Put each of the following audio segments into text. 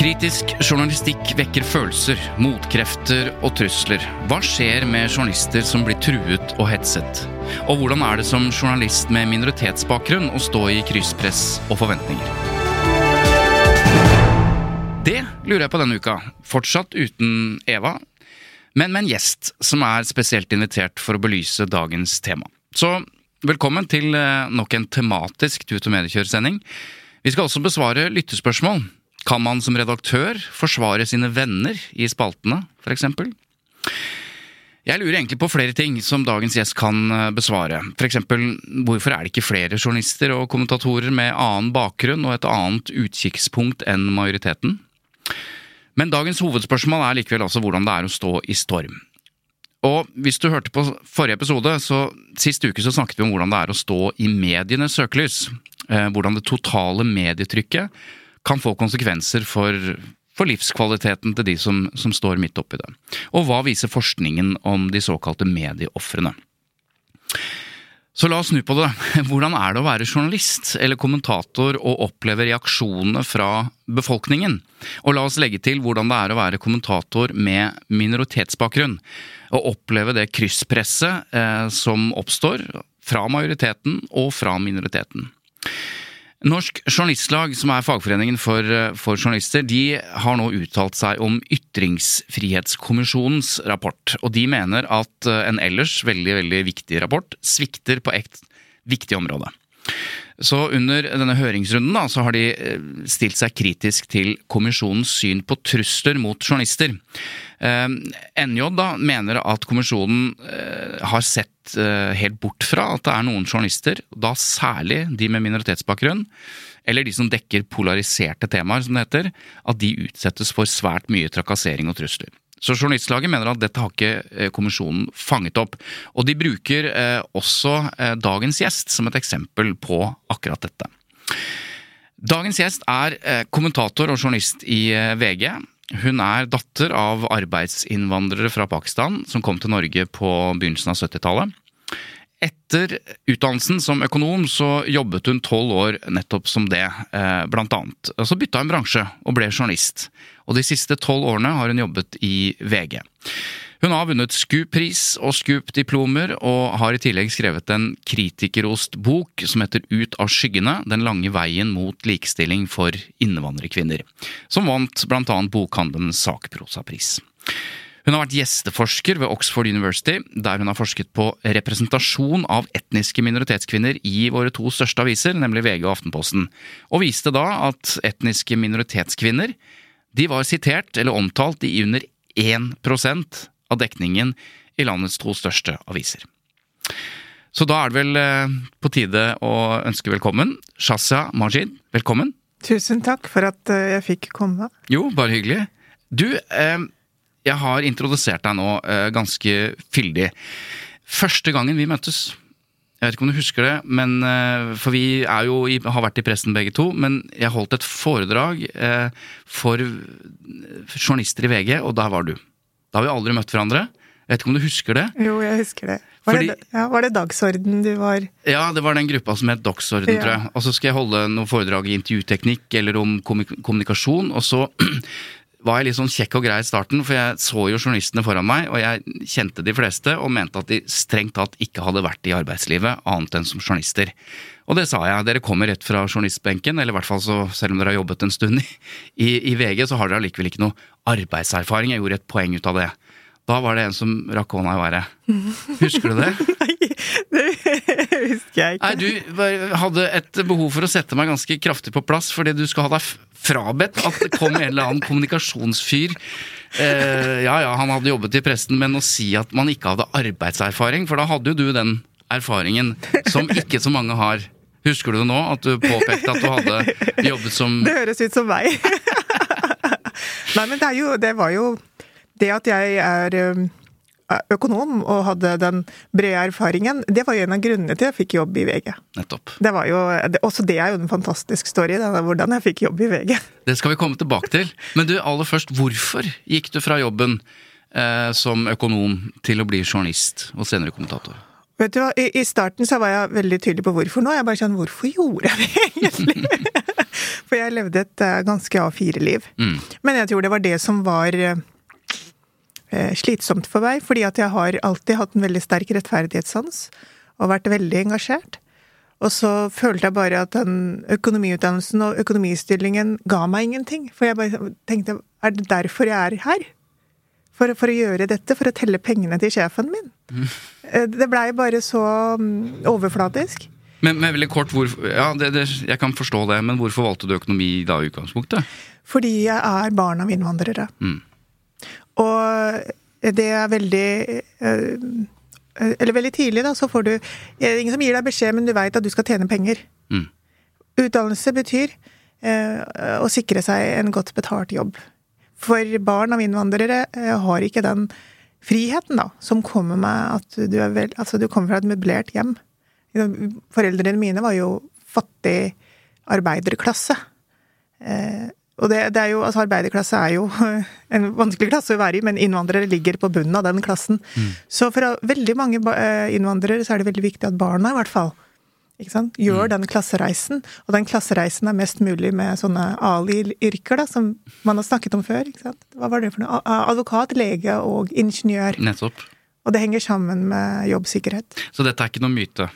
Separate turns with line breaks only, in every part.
Kritisk journalistikk vekker følelser, motkrefter og trusler. Hva skjer med journalister som blir truet og hetset? Og hvordan er det som journalist med minoritetsbakgrunn å stå i krysspress og forventninger? Det lurer jeg på denne uka. Fortsatt uten Eva, men med en gjest som er spesielt invitert for å belyse dagens tema. Så velkommen til eh, nok en tematisk Tut og mediekjørsending. Vi skal også besvare lyttespørsmål. Kan man som redaktør forsvare sine venner i spaltene, f.eks.? Jeg lurer egentlig på flere ting som dagens gjest kan eh, besvare. F.eks. hvorfor er det ikke flere journalister og kommentatorer med annen bakgrunn og et annet utkikkspunkt enn majoriteten? Men dagens hovedspørsmål er likevel altså hvordan det er å stå i storm. Og hvis du hørte på forrige episode, så sist uke så snakket vi om hvordan det er å stå i medienes søkelys. Eh, hvordan det totale medietrykket kan få konsekvenser for, for livskvaliteten til de som, som står midt oppi det. Og hva viser forskningen om de såkalte medieofrene? Så la oss snu på det. Hvordan er det å være journalist eller kommentator og oppleve reaksjonene fra befolkningen? Og la oss legge til hvordan det er å være kommentator med minoritetsbakgrunn. Og oppleve det krysspresset eh, som oppstår fra majoriteten og fra minoriteten. Norsk Journalistlag, som er fagforeningen for, eh, for, journalister, de har nå uttalt seg om Ytringsfrihetskommisjonens rapport. Og de mener at eh, en ellers veldig, veldig viktig rapport svikter på et viktig område. Så under denne høringsrunden da, så har de eh, stilt seg kritisk til kommisjonens syn på trusler mot journalister. NJ da mener at kommisjonen har sett helt bort fra at det er noen journalister, da særlig de med minoritetsbakgrunn, eller de som dekker polariserte temaer, som det heter, at de utsettes for svært mye trakassering og trusler. Så Journalistlaget mener at dette har ikke kommisjonen fanget opp. Og de bruker også dagens gjest som et eksempel på akkurat dette. Dagens gjest er kommentator og journalist i VG. Hun er datter av arbeidsinnvandrere fra Pakistan som kom til Norge på begynnelsen av 70-tallet. Etter utdannelsen som økonom så jobbet hun tolv år nettopp som det, blant annet. Så bytta hun bransje og ble journalist, og de siste tolv årene har hun jobbet i VG. Hun har vunnet SKUP-pris og SKUP-diplomer, og har i tillegg skrevet en kritikerost bok som heter Ut av skyggene – den lange veien mot likestilling for innvandrerkvinner, som vant blant annet bokhandelens sakprosapris. Hun har vært gjesteforsker ved Oxford University, der hun har forsket på representasjon av etniske minoritetskvinner i våre to største aviser, nemlig VG og Aftenposten, og viste da at etniske minoritetskvinner de var sitert eller omtalt i under 1% av dekningen i landets to største aviser. Så da er det vel på tide å ønske velkommen. Shazia Majid, velkommen.
Tusen takk for at jeg fikk komme.
Jo, bare hyggelig. Du, jeg har introdusert deg nå ganske fyldig. Første gangen vi møttes jeg vet ikke om du husker det, men, for vi jo i, har vært i pressen begge to. Men jeg holdt et foredrag for journalister i VG, og der var du. Da har vi aldri møtt hverandre. Jeg vet ikke om du husker det?
Jo, jeg husker det. Var, Fordi, det, ja, var det Dagsorden du var
Ja, det var den gruppa som het Dagsorden, ja. tror jeg. Og så skal jeg holde noen foredrag i intervjuteknikk eller om kommunikasjon, og så var jeg litt sånn kjekk og grei i starten, for jeg så jo journalistene foran meg, og jeg kjente de fleste og mente at de strengt tatt ikke hadde vært i arbeidslivet annet enn som journalister. Og det sa jeg. Dere kommer rett fra journalistbenken, eller i hvert fall så, selv om dere har jobbet en stund i, i, i VG, så har dere allikevel ikke noe arbeidserfaring. Jeg gjorde et poeng ut av det. Da var det en som rakk hånda i været. Husker du det?
Nei, det husker jeg ikke.
Nei, Du hadde et behov for å sette meg ganske kraftig på plass, fordi du skal ha deg frabedt at det kom en eller annen kommunikasjonsfyr. Eh, ja ja, han hadde jobbet i pressen, men å si at man ikke hadde arbeidserfaring, for da hadde jo du den erfaringen som ikke så mange har. Husker du det nå, at du påpekte at du hadde jobbet som
Det høres ut som meg. Nei, men det, jo, det var jo det at jeg er um, økonom og hadde den brede erfaringen, det var jo en av grunnene til jeg fikk jobb i VG.
Nettopp.
Det var jo, også det er jo en fantastisk story, denne, hvordan jeg fikk jobb i VG.
Det skal vi komme tilbake til. Men du, aller først, hvorfor gikk du fra jobben eh, som økonom til å bli journalist og senere kommentator?
Vet du hva, I, I, starten så var jeg veldig tydelig på hvorfor nå. Jeg bare sånn, hvorfor gjorde jeg det egentlig? For jeg levde et uh, ganske A4-liv. Mm. Men jeg tror det var det som var Eh, slitsomt for meg, fordi at jeg har alltid hatt en veldig sterk rettferdighetssans og vært veldig engasjert. Og så følte jeg bare at den økonomiutdannelsen og økonomistillingen ga meg ingenting. For jeg bare tenkte er det derfor jeg er her? For, for å gjøre dette? For å telle pengene til sjefen min? Mm. Det blei bare så mm, overflatisk.
Men, men veldig kort, hvor, ja, det, det, jeg kan forstå det, men hvorfor valgte du økonomi da i utgangspunktet?
Fordi jeg er barn av innvandrere. Mm. Og det er veldig eh, Eller veldig tidlig, da, så får du Ingen som gir deg beskjed, men du veit at du skal tjene penger. Mm. Utdannelse betyr eh, å sikre seg en godt betalt jobb. For barn av innvandrere eh, har ikke den friheten, da, som kommer med at du, er vel, altså du kommer fra et møblert hjem. Foreldrene mine var jo fattig arbeiderklasse. Og det, det, er jo, altså Arbeiderklasse er jo en vanskelig klasse å være i, men innvandrere ligger på bunnen av den klassen. Mm. Så for veldig mange eh, innvandrere så er det veldig viktig at barna i hvert fall gjør mm. den klassereisen. Og den klassereisen er mest mulig med sånne ali-yrker, da, som man har snakket om før. Hva var det for noe? Advokat, lege og ingeniør.
Nettopp.
Og det henger sammen med jobbsikkerhet.
Så dette er ikke noe myte?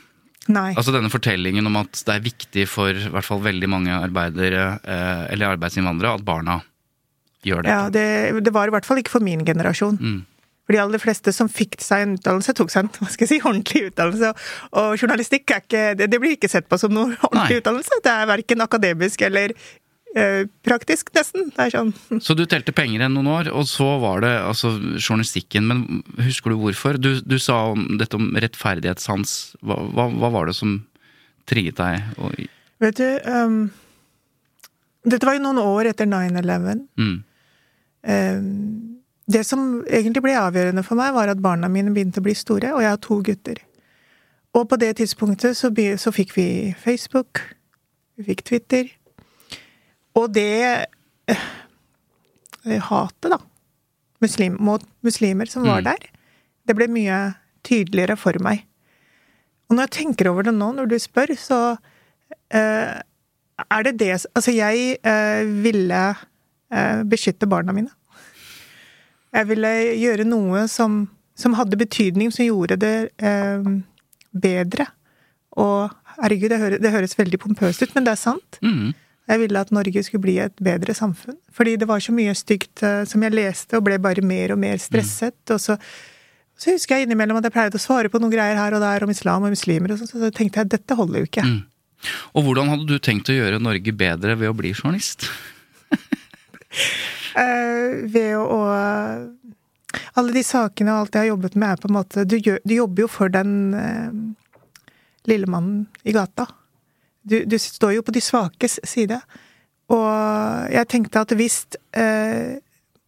Nei.
Altså denne fortellingen om at det er viktig for i hvert fall veldig mange arbeidere, eh, eller arbeidsinnvandrere, at barna gjør dette.
Ja, det, det, var i hvert fall ikke for min generasjon. Mm. For de aller fleste som fikk seg en utdannelse, tok seg en hva skal jeg si, ordentlig utdannelse. Og journalistikk er ikke, det, det blir ikke sett på som noe ordentlig Nei. utdannelse. Det er verken akademisk eller praktisk, nesten. Det er sånn.
Så du telte penger i noen år, og så var det altså journalistikken. Men husker du hvorfor? Du, du sa om dette om rettferdighetssans. Hva, hva, hva, var det som trigget deg?
Vet du um, Dette var jo noen år etter 9-11. Mm. Um, det som egentlig ble avgjørende for meg, var at barna mine begynte å bli store, og jeg har to gutter. Og på det tidspunktet så, så fikk vi Facebook, vi fikk Twitter. Og det eh, hatet, da, muslim, mot muslimer som var mm. der, det ble mye tydeligere for meg. Og når jeg tenker over det nå, når du spør, så eh, er det det Altså, jeg eh, ville eh, beskytte barna mine. Jeg ville gjøre noe som, som hadde betydning, som gjorde det bedre. Og herregud, det, høres, det høres veldig pompøst ut, men det er sant. Mm. Jeg ville at Norge skulle bli et bedre samfunn. Fordi det var så mye stygt uh, som jeg leste, og ble bare mer og mer stresset. Mm. Og så, så, husker jeg innimellom at jeg pleide å svare på noen greier her og der om islam og muslimer, og så, så tenkte jeg dette holder jo ikke. Mm.
Og hvordan hadde du tenkt å gjøre Norge bedre ved å bli journalist?
uh, ved å Alle de sakene og alt jeg har jobbet med, er på en måte Du, gjør, du jobber jo for den uh, lille mannen i gata. Du, du, står jo på de svakes side. Og jeg tenkte at hvis eh,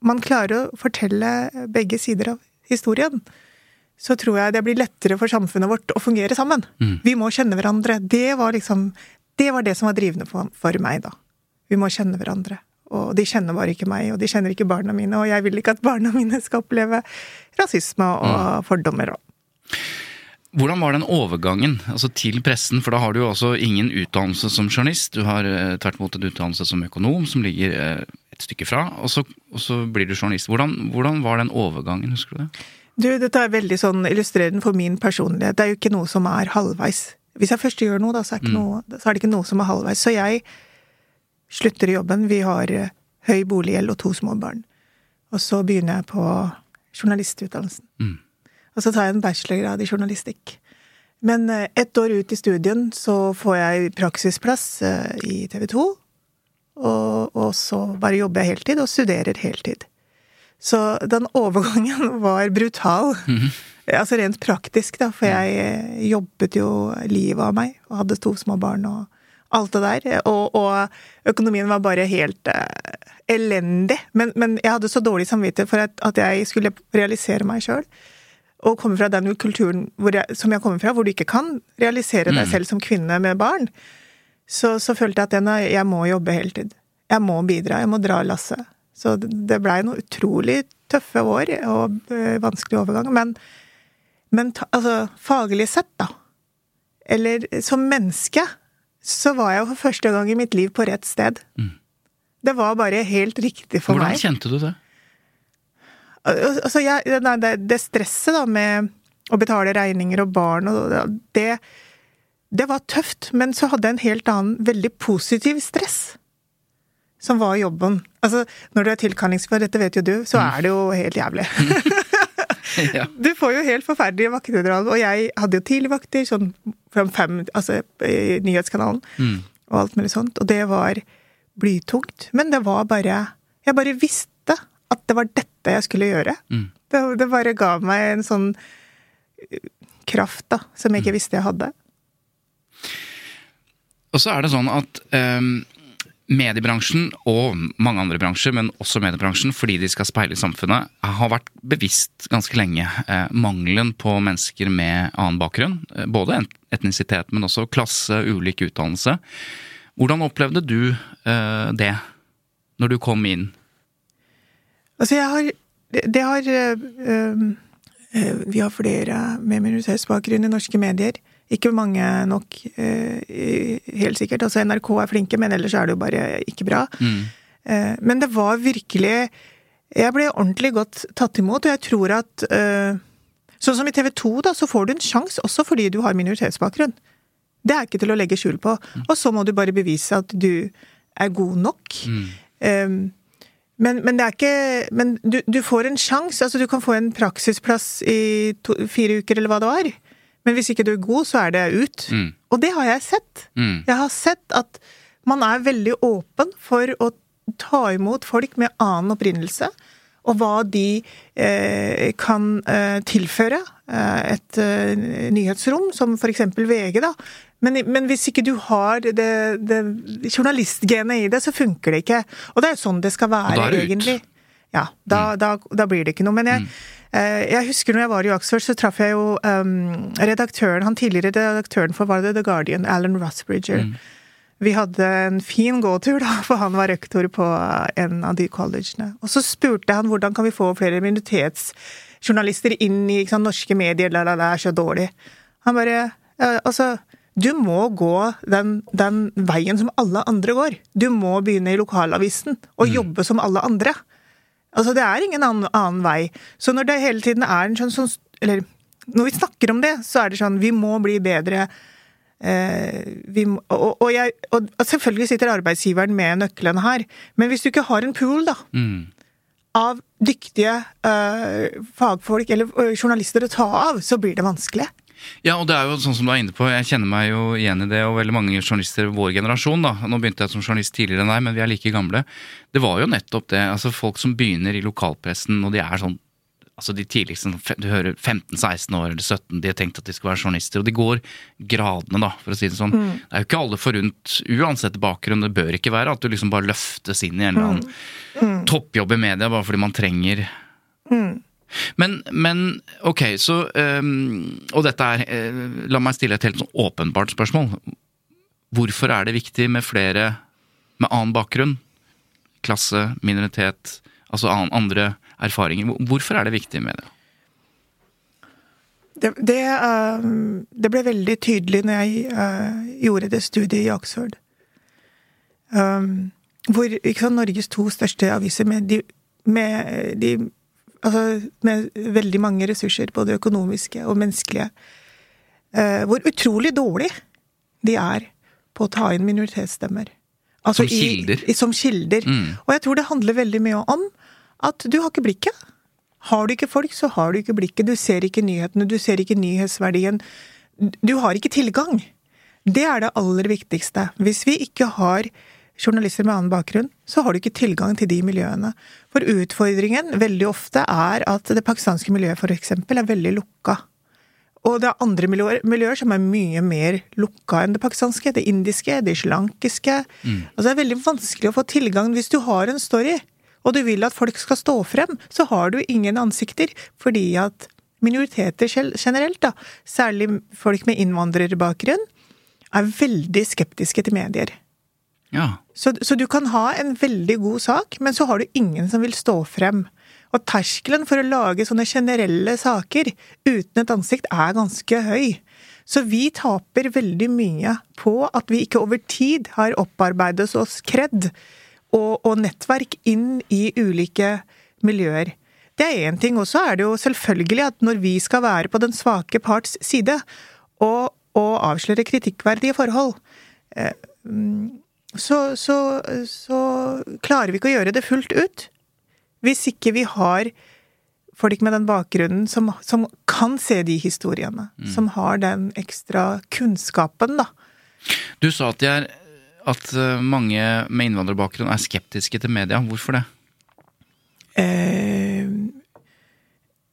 man klarer å fortelle begge sider av historien, så tror jeg det blir lettere for samfunnet vårt å fungere sammen. Mm. Vi må kjenne hverandre. Det var liksom Det var det som var drivende for, for, meg, da. Vi må kjenne hverandre. Og de kjenner bare ikke meg, og de kjenner ikke barna mine, og jeg vil ikke at barna mine skal oppleve rasisme og mm. fordommer. Og.
Hvordan var den overgangen altså til pressen? For da har du jo også ingen utdannelse som journalist. Du har eh, tvert imot en utdannelse som økonom, som ligger eh, et stykke fra, og så, og så blir du journalist. Hvordan, hvordan, var den overgangen, husker du det?
Du, dette er veldig sånn illustrerende for min personlighet. Det er jo ikke noe som er halvveis. Hvis jeg først gjør noe, da, så er, mm. noe, så er, det ikke noe som er halvveis. Så jeg slutter i jobben. Vi har uh, høy boliggjeld og to små barn. Og så begynner jeg på journalistutdannelsen. Mm. Og så tar jeg en bachelorgrad i journalistikk. Men uh, ett år ut i studien så får jeg praksisplass uh, i TV 2. Og, og, så bare jobber jeg heltid, og studerer heltid. Så den overgangen var brutal. Mm -hmm. Altså rent praktisk, da, for jeg jobbet jo livet av meg, og hadde to små barn og alt det der. Og, og økonomien var bare helt uh, elendig. Men, men, jeg hadde så dårlig samvittighet for at, at jeg skulle realisere meg sjøl. Og komme fra den kulturen jeg, som jeg kommer fra, hvor du ikke kan realisere deg mm. selv som kvinne med barn så, så følte jeg at denne, jeg må jobbe heltid. Jeg må bidra, jeg må dra lasset. Så det blei noen utrolig tøffe år og øh, vanskelig overgang. Men, men altså, faglig sett, da, eller som menneske, så var jeg for første gang i mitt liv på rett sted. Mm. Det var bare helt riktig for
Hvordan
meg.
Hvordan kjente du det?
Altså, jeg, det, det, stresset da med å betale regninger og barn og det det var tøft, men så hadde jeg en helt annen, veldig positiv stress. Som var jobben. Altså, når du er tilkallingsfør, dette vet jo du, så er det jo helt jævlig. ja. Du får jo helt forferdelige vaktedrag. og jeg hadde jo tidligvakter, sånn fra fem, altså i nyhetskanalen, mm. og alt mulig sånt, og det var blytungt. Men det var bare Jeg bare visste at det var dette jeg skulle gjøre. Mm. Det, det, bare ga meg en sånn kraft, da, som jeg ikke mm. visste jeg hadde.
Og så er det sånn at um, mediebransjen og mange andre bransjer, men også mediebransjen, fordi de skal speile samfunnet, har vært bevisst ganske lenge. Eh, mangelen på mennesker med annen bakgrunn. Eh, både etnisitet, men også klasse, ulik utdannelse. Hvordan opplevde du eh, det når du kom inn?
Altså, jeg har Det har øh, øh, Vi har flere med minoritetsbakgrunn i norske medier. Ikke mange nok, eh, helt sikkert. Altså NRK er flinke, men ellers er det jo bare ikke bra. Mm. Eh, men det var virkelig Jeg ble ordentlig godt tatt imot, og jeg tror at eh, Sånn som i TV 2, da, så får du en sjanse også fordi du har minoritetsbakgrunn. Det er ikke til å legge skjul på. Mm. Og så må du bare bevise at du er god nok. Mm. Um, men, men, det er ikke Men du, du får en sjanse. Altså, du kan få en praksisplass i to, fire uker, eller hva det var. Men hvis ikke du er god, så er det ut. Mm. Og det har jeg sett. Mm. Jeg har sett at man er veldig åpen for å ta imot folk med annen opprinnelse. Og hva de eh, kan eh, tilføre eh, et eh, nyhetsrom, som eksempel VG, da. Men, men, hvis ikke du har det, det journalistgenet i det, så funker det ikke. Og det er jo sånn det skal være, egentlig. Ja, da, mm. da, da, blir det ikke noe. Men jeg, mm. Eh, jeg husker når jeg var i Oxford, så traff jeg jo um, redaktøren, han tidligere redaktøren for var det The Guardian, Alan Rusbridger. Mm. Vi hadde en fin gåtur, da, for han var rektor på en av de collegene. Og så spurte han hvordan kan vi få flere minoritetsjournalister inn i sant, norske medier, la, la, det er så dårlig. Han bare Altså, du må gå den, den, veien som alle andre går. Du må begynne i lokalavisen og mm. jobbe som alle andre. Altså, det er ingen annen, annen, vei. Så når det hele tiden er en sånn, sånn Eller når vi snakker om det, så er det sånn Vi må bli bedre. Eh, vi og, og, jeg, og, selvfølgelig sitter arbeidsgiveren med nøklene her, men hvis du ikke har en pool, da, mm. av dyktige uh, fagfolk eller uh, journalister å ta av, så blir det vanskelig.
Ja, og det er jo sånn som du er inne på, jeg kjenner meg jo igjen i det, og veldig mange journalister vår generasjon, da. Nå begynte jeg som journalist tidligere enn deg, men vi er like gamle. Det var jo nettopp det. altså Folk som begynner i lokalpressen, og de er sånn altså de tidligste, Du hører 15-16 år eller 17, de har tenkt at de skal være journalister. Og de går gradene, da, for å si det sånn. Mm. Det er jo ikke alle forunt, uansett bakgrunn, det bør ikke være at du liksom bare løftes inn i en eller annen mm. mm. toppjobb i media bare fordi man trenger mm. Men, men ok, så um, Og dette er uh, La meg stille et helt sånn åpenbart spørsmål. Hvorfor er det viktig med flere med annen bakgrunn? Klasse, minoritet, altså andre erfaringer. Hvorfor er det viktig med det?
Det, det, uh, det ble veldig tydelig når jeg uh, gjorde det studiet i Oxford. Um, hvor sant, Norges to største aviser med, de, med, de, altså, med veldig mange ressurser, både økonomiske og menneskelige, hvor utrolig dårlig de er på å ta inn minoritetsstemmer.
Altså som kilder?
I, som kilder. Mm. Og jeg tror det handler veldig mye om at du har ikke blikket. Har du ikke folk, så har du ikke blikket. Du ser ikke nyhetene, du ser ikke nyhetsverdien. Du har ikke tilgang. Det er det aller viktigste. Hvis vi ikke har journalister med annen bakgrunn, så har du ikke tilgang til de miljøene. For utfordringen veldig ofte er at det pakistanske miljøet eksempel er veldig lukka. Og det er andre miljøer, miljøer som er mye mer lukka enn det pakistanske. Det indiske, det islankiske. Mm. Altså det er veldig vanskelig å få tilgang hvis du har en story, og du vil at folk skal stå frem, så har du ingen ansikter, fordi at minoriteter generelt, da, særlig folk med innvandrerbakgrunn, er veldig skeptiske til medier.
Ja.
Så, så, du kan ha en veldig god sak, men så har du ingen som vil stå frem. Og terskelen for å lage sånne generelle saker uten et ansikt er ganske høy. Så vi taper veldig mye på at vi ikke over tid har opparbeidet oss kred og, og nettverk inn i ulike miljøer. Det er én ting. Og så er det jo selvfølgelig at når vi skal være på den svake parts side og, og avsløre kritikkverdige forhold, eh, så, så, så klarer vi ikke å gjøre det fullt ut. Hvis ikke vi har folk med den bakgrunnen som, som kan se de historiene. Mm. Som har den ekstra kunnskapen, da.
Du sa at, er, at eh, mange med innvandrerbakgrunn er skeptiske til media. Hvorfor det?
Eh,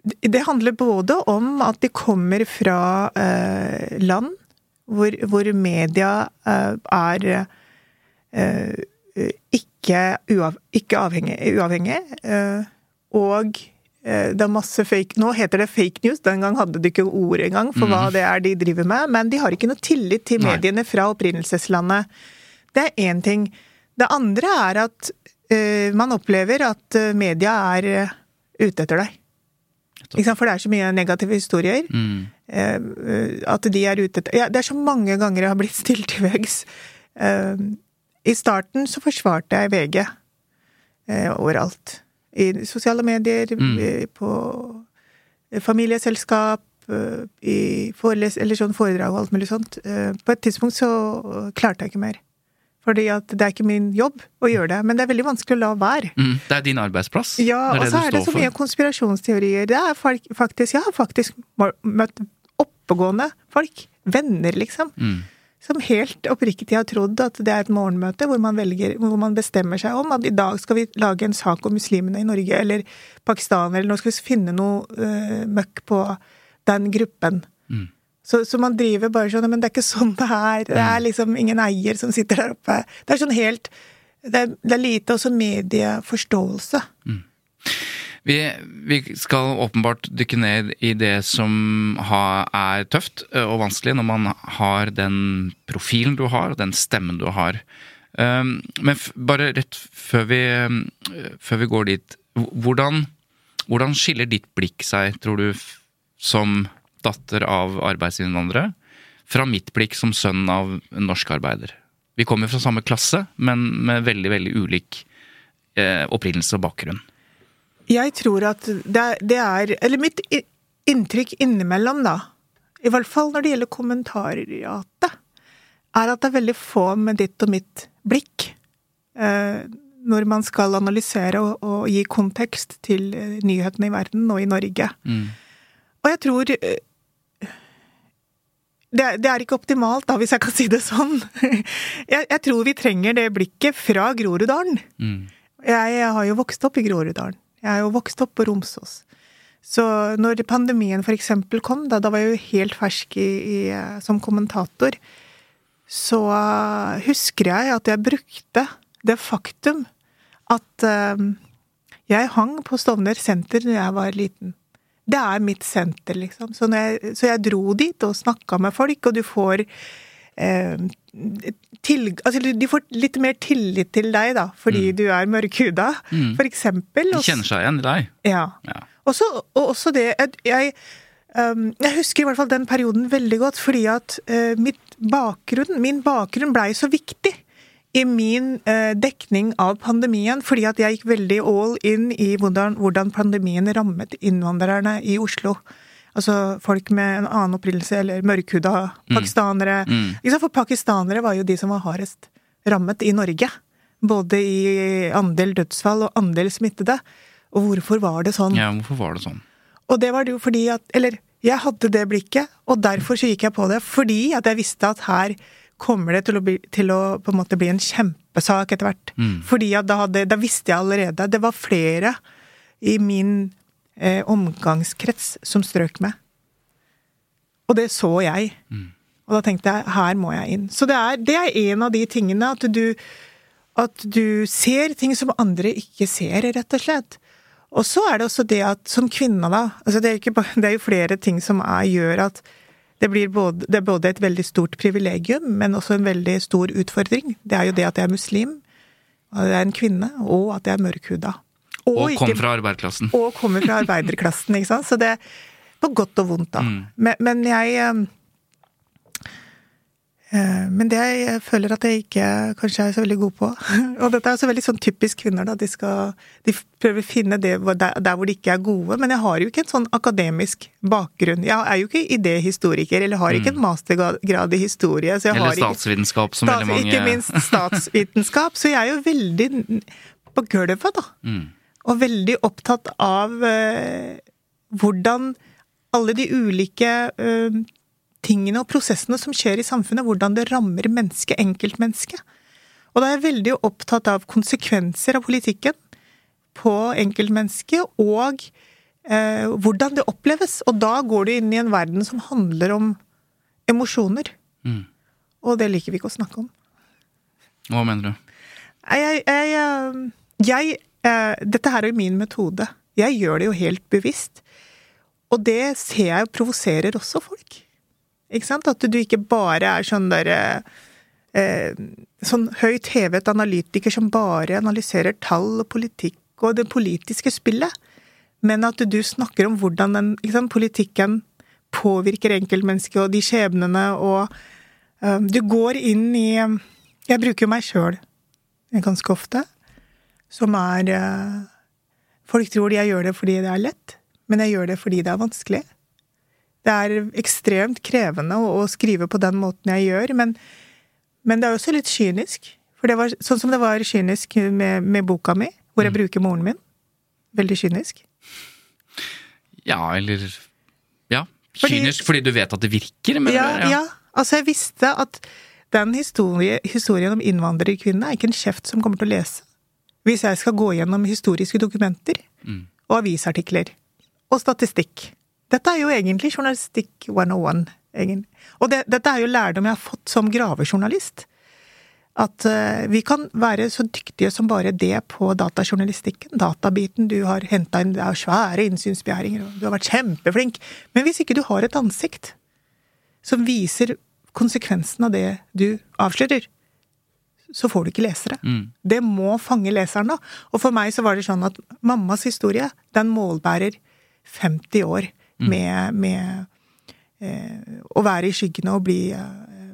det handler både om at de kommer fra eh, land hvor, hvor media eh, er eh, ikke, uav, ikke avhengig, uavhengig. Eh, og det er masse fake Nå heter det fake news, den gang hadde de ikke ord engang for mm. hva det er de driver med. Men de har ikke noe tillit til mediene fra opprinnelseslandet. Det er én ting. Det andre er at uh, man opplever at media er uh, ute etter deg. For det er så mye negative historier. Mm. Uh, at de er ute etter ja, Det er så mange ganger jeg har blitt stilt til veggs. I starten så forsvarte jeg VG eh, overalt. I sosiale medier, mm. Eh, på familieselskap, eh, i foreles eller sånn foredrag og alt mulig sånt. Eh, på et tidspunkt så klarte jeg ikke mer. Fordi at det er ikke min jobb å gjøre det. Men det er veldig vanskelig å la være.
Mm, det er din arbeidsplass?
Ja, og så er det så mye konspirasjonsteorier. Det er faktisk, Jeg har faktisk møtt oppegående folk. Venner, liksom. Mm som helt oppriktig har trodd at det er et morgenmøte hvor man, velger, hvor man bestemmer seg om at i dag skal vi lage en sak om muslimene i Norge eller Pakistan, eller nå skal vi finne noe uh, møkk på den gruppen. Så, så, man driver bare sånn Men det er ikke sånn det er. Det er mm. liksom ingen eier som sitter der oppe. Det er sånn helt Det er, det er lite også medieforståelse. Mm.
Vi, vi, skal åpenbart dykke ned i det som ha, er tøft eh, og vanskelig når man har den profilen du har, og den stemmen du har. Um, men bare rett før vi, før vi går dit, hvordan, hvordan, skiller ditt blikk seg, tror du, som datter av arbeidsinnvandrere, fra mitt blikk som sønn av en norsk arbeider? Vi kommer fra samme klasse, men med veldig, veldig ulik eh, opprinnelse og bakgrunn.
Jeg tror at det, det er Eller mitt inntrykk innimellom, da, i hvert fall når det gjelder kommentariatet, er at det er veldig få med ditt og mitt blikk eh, når man skal analysere og, og, gi kontekst til eh, nyhetene i verden og i Norge. Mm. Og jeg tror eh, det, det, er ikke optimalt, da, hvis jeg kan si det sånn. Jeg, jeg tror vi trenger det blikket fra Groruddalen. Mm. Jeg, jeg har jo vokst opp i Groruddalen. Jeg er jo vokst opp på Romsås. Så når pandemien eksempel kom, da, da var jeg jo helt fersk i, i, som kommentator, så husker jeg at jeg brukte det faktum at uh, jeg hang på Stovner senter når jeg var liten. Det er mitt senter, liksom. Så jeg, så jeg dro dit og snakka med folk, og du får eh, til, altså, De får litt mer tillit til deg, da, fordi mm. du er mørkhuda, mm. for eksempel.
De kjenner seg igjen i deg.
Ja. ja. Også, og også det jeg, um, jeg husker i hvert fall den perioden veldig godt, fordi at uh, bakgrunn, min bakgrunn blei så viktig i min eh, dekning av pandemien, fordi at jeg gikk veldig all in i hvordan, hvordan pandemien rammet innvandrerne i Oslo. Altså folk med en annen opprinnelse, eller mørkhuda pakistanere.
Mm.
Mm. For pakistanere var jo de som var hardest rammet i Norge. Både i andel dødsfall og andel smittede. Og hvorfor var det sånn?
Ja, hvorfor var det sånn?
Og det var det jo fordi at Eller jeg hadde det blikket, og derfor så gikk jeg på det. Fordi at jeg visste at her kommer det til å, bli, til å på en måte bli en kjempesak etter hvert.
Mm.
Fordi da, hadde, da visste jeg allerede Det var flere i min eh, omgangskrets som strøk med. Og det så jeg. Og da tenkte jeg her må jeg inn. Så det er, det er en av de tingene at du at du ser ting som andre ikke ser, rett og slett. Og så er det også det at som kvinne, da altså det er jo flere ting som er, gjør at det, blir både, det er både et veldig stort privilegium, men også en veldig stor utfordring. Det er jo det at jeg er muslim, at jeg er en kvinne, og at jeg er mørkhuda.
Og
og
kommer fra arbeiderklassen.
og kommer fra arbeiderklassen, ikke sant. Så det på godt og vondt, da.
Mm.
Men, men jeg eh, Men det jeg føler at jeg ikke kanskje er så veldig god på Og dette er også veldig sånn typisk kvinner, da. De skal De prøver å finne det der, hvor de ikke er gode. Men jeg har jo ikke en sånn akademisk bakgrunn. Jeg er jo ikke idéhistoriker, eller har ikke en mastergrad i historie.
Mm. Eller
har
statsvitenskap, som
stats,
veldig mange
Ikke minst statsvitenskap. Så jeg er jo veldig på gulvet, da.
Mm.
Og veldig opptatt av eh, hvordan alle de ulike eh, tingene og prosessene som skjer i samfunnet, hvordan det rammer mennesket, enkeltmennesket. Og da er jeg veldig opptatt av konsekvenser av politikken på enkeltmennesket, og eh, hvordan det oppleves. Og da går du inn i en verden som handler om emosjoner.
Mm.
Og det liker vi ikke å snakke om.
Hva mener du?
Jeg, jeg, eh, jeg eh, Dette her er jo min metode. Jeg gjør det jo helt bevisst. Og det ser jeg provoserer også folk. Ikke sant? At du ikke bare er sånn derre eh, Sånn høyt hevet analytiker som bare analyserer tall og politikk og det politiske spillet. Men at du snakker om hvordan den, sant, politikken påvirker enkeltmennesket og de skjebnene og eh, Du går inn i Jeg bruker jo meg sjøl ganske ofte, som er eh, Folk tror jeg gjør det fordi det er lett, men jeg gjør det fordi det er vanskelig. Det er ekstremt krevende å, å skrive på den måten jeg gjør, men, men det er også litt kynisk. For det var sånn som det var kynisk med, med boka mi, hvor jeg bruker moren min. Veldig kynisk.
Ja, eller Ja. Kynisk fordi du vet at det virker? Men
Ja, ja. Altså, jeg visste at den historie, historien om innvandrerkvinnene er ikke en kjeft som kommer til å lese. Hvis jeg skal gå gjennom historiske dokumenter og avisartikler og statistikk. Dette er jo egentlig journalistikk 101, egentlig. Og det, dette er jo lærdom jeg har fått som gravejournalist. At uh, vi kan være så dyktige som bare det på datajournalistikken. Databiten du har henta inn, det er svære innsynsbegjæringer, og du har vært kjempeflink. Men hvis ikke du har et ansikt som viser konsekvensen av det du avslører, så får du ikke lesere. Det må fange leseren, da. Og for meg så var det sånn at mammas historie, den målbærer 50 år med, med eh, å være i skyggene og bli eh,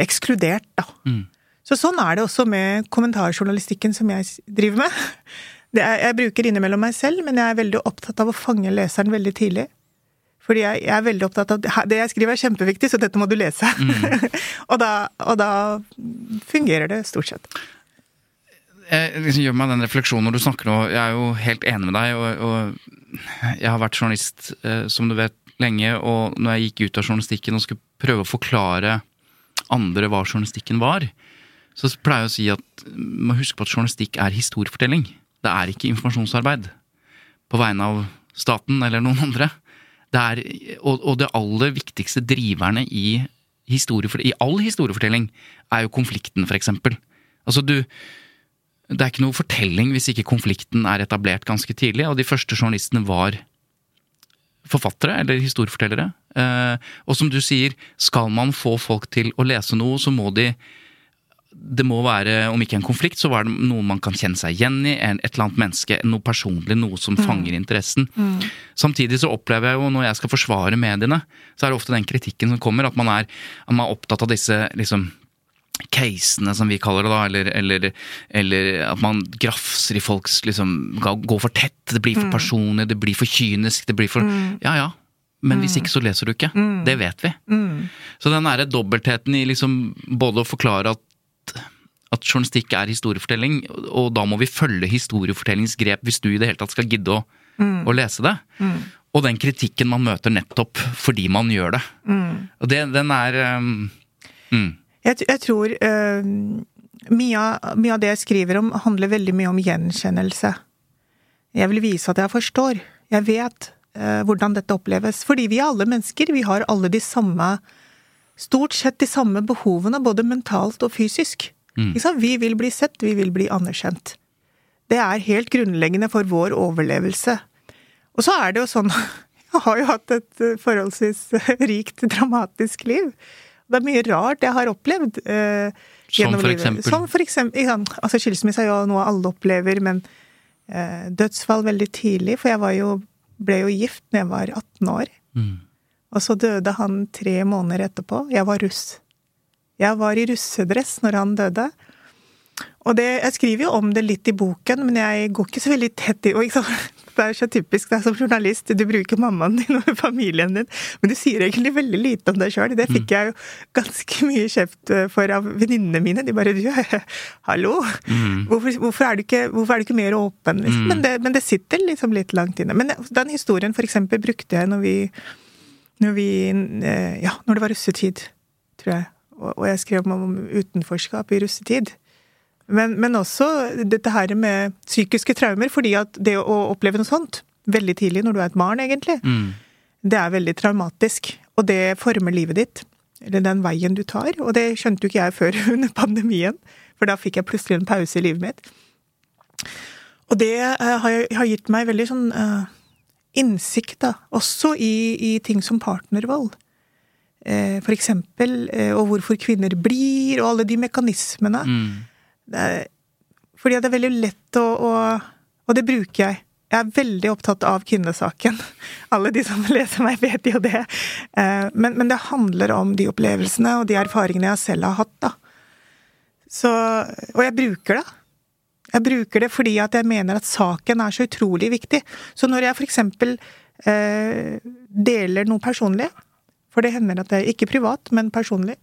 ekskludert, da. Så sånn er det også med kommentarjournalistikken som jeg driver med. Det er, jeg bruker innimellom meg selv, men jeg er veldig opptatt av å fange leseren veldig tidlig. Fordi jeg, jeg er veldig opptatt av det jeg skriver er kjempeviktig, så dette må du lese. og, da, og da fungerer det stort sett.
Jeg liksom gjør meg den refleksjonen når du snakker nå. Jeg er jo helt enig med deg, og, og jeg har vært journalist, eh, som du vet, lenge. Og når jeg gikk ut av journalistikken og skulle prøve å forklare andre hva journalistikken var, så pleier jeg å si at man må huske på at journalistikk er historiefortelling. Det er ikke informasjonsarbeid på vegne av staten eller noen andre. Det er, og, og det aller viktigste driverne i, historiefortelling i all historiefortelling er jo konflikten, for eksempel. Altså du, det er ikke noe fortelling hvis ikke konflikten er etablert ganske tidlig, og de første journalistene var forfattere eller historiefortellere. Eh, og som du sier, skal man få folk til å lese noe, så må de det må være, om ikke en konflikt, så var det noe man kan kjenne seg igjen i. Et eller annet menneske, noe personlig, noe som fanger interessen. Samtidig så opplever jeg jo, når jeg skal forsvare mediene, så er det ofte den kritikken som kommer, at man er, at man er opptatt av disse liksom casene, som vi kaller det, da, eller, eller, eller at man grafser i folks liksom Går for tett, det blir for personlig, det blir for kynisk, det blir for Ja ja, men hvis ikke så leser du ikke. Det vet vi. Så den derre dobbeltheten i liksom både å forklare at, at journalistikk er historiefortelling, og da må vi følge historiefortellingsgrep hvis du i det hele tatt skal gidde å, å lese det. Og den kritikken man møter nettopp fordi man gjør det. Og det, den er um, mm.
Jeg, jeg tror uh, mye, av, mye, av, det jeg skriver om, handler veldig mye om gjenkjennelse. Jeg vil vise at jeg forstår. Jeg vet uh, hvordan dette oppleves. Fordi vi er alle mennesker. Vi har alle de samme Stort sett de samme behovene, både mentalt og fysisk. Mm. Vi vil bli sett, vi vil bli anerkjent. Det er helt grunnleggende for vår overlevelse. Og så er det jo sånn Jeg har jo hatt et forholdsvis rikt, dramatisk liv. Det er mye rart jeg har opplevd. Eh,
som for eksempel?
Som for eksempel altså Skilsmisse er jo noe alle opplever, men eh, dødsfall veldig tidlig. For jeg jo, ble jo gift når jeg var 18 år. Mm. Og så døde han tre måneder etterpå. Jeg var russ. Jeg var i russedress når han døde. Og det, jeg skriver jo om det litt i boken, men jeg går ikke så veldig tett i og Det er så typisk deg som journalist, du bruker mammaen din og familien din, men du sier egentlig veldig lite om deg sjøl. Det fikk mm. jeg jo ganske mye kjeft eh, for av venninnene mine. De bare du, hallo! Mm. Hvorfor, hvorfor, er ikke, hvorfor, er du ikke, mer åpen? Liksom? Mm. Men, det, men, det, sitter liksom litt langt inne. Men den historien for eksempel brukte jeg når vi, når vi eh, Ja, når det var russetid, tror jeg. Og jeg skrev om utenforskap i russetid. Men, men, også dette her med psykiske traumer, fordi at det å oppleve noe sånt veldig tidlig, når du er et barn, egentlig, mm. det er veldig traumatisk. Og det former livet ditt. Eller den veien du tar. Og det skjønte jo ikke jeg før under pandemien, for da fikk jeg plutselig en pause i livet mitt. Og det uh, har, har, gitt meg veldig sånn uh, innsikt, da, også i, i ting som partnervold. Uh, for eksempel, og hvorfor kvinner blir, og alle de mekanismene. Mm er, fordi det er veldig lett å, å, Og det bruker jeg. Jeg er veldig opptatt av kvinnesaken. Alle de som leser meg, vet jo det. Eh, men, men, det handler om de opplevelsene og de erfaringene jeg selv har hatt, da. Så, og jeg bruker det. Jeg bruker det fordi at jeg mener at saken er så utrolig viktig. Så når jeg eksempel eh, deler noe personlig, for det hender at det er ikke privat, men personlig,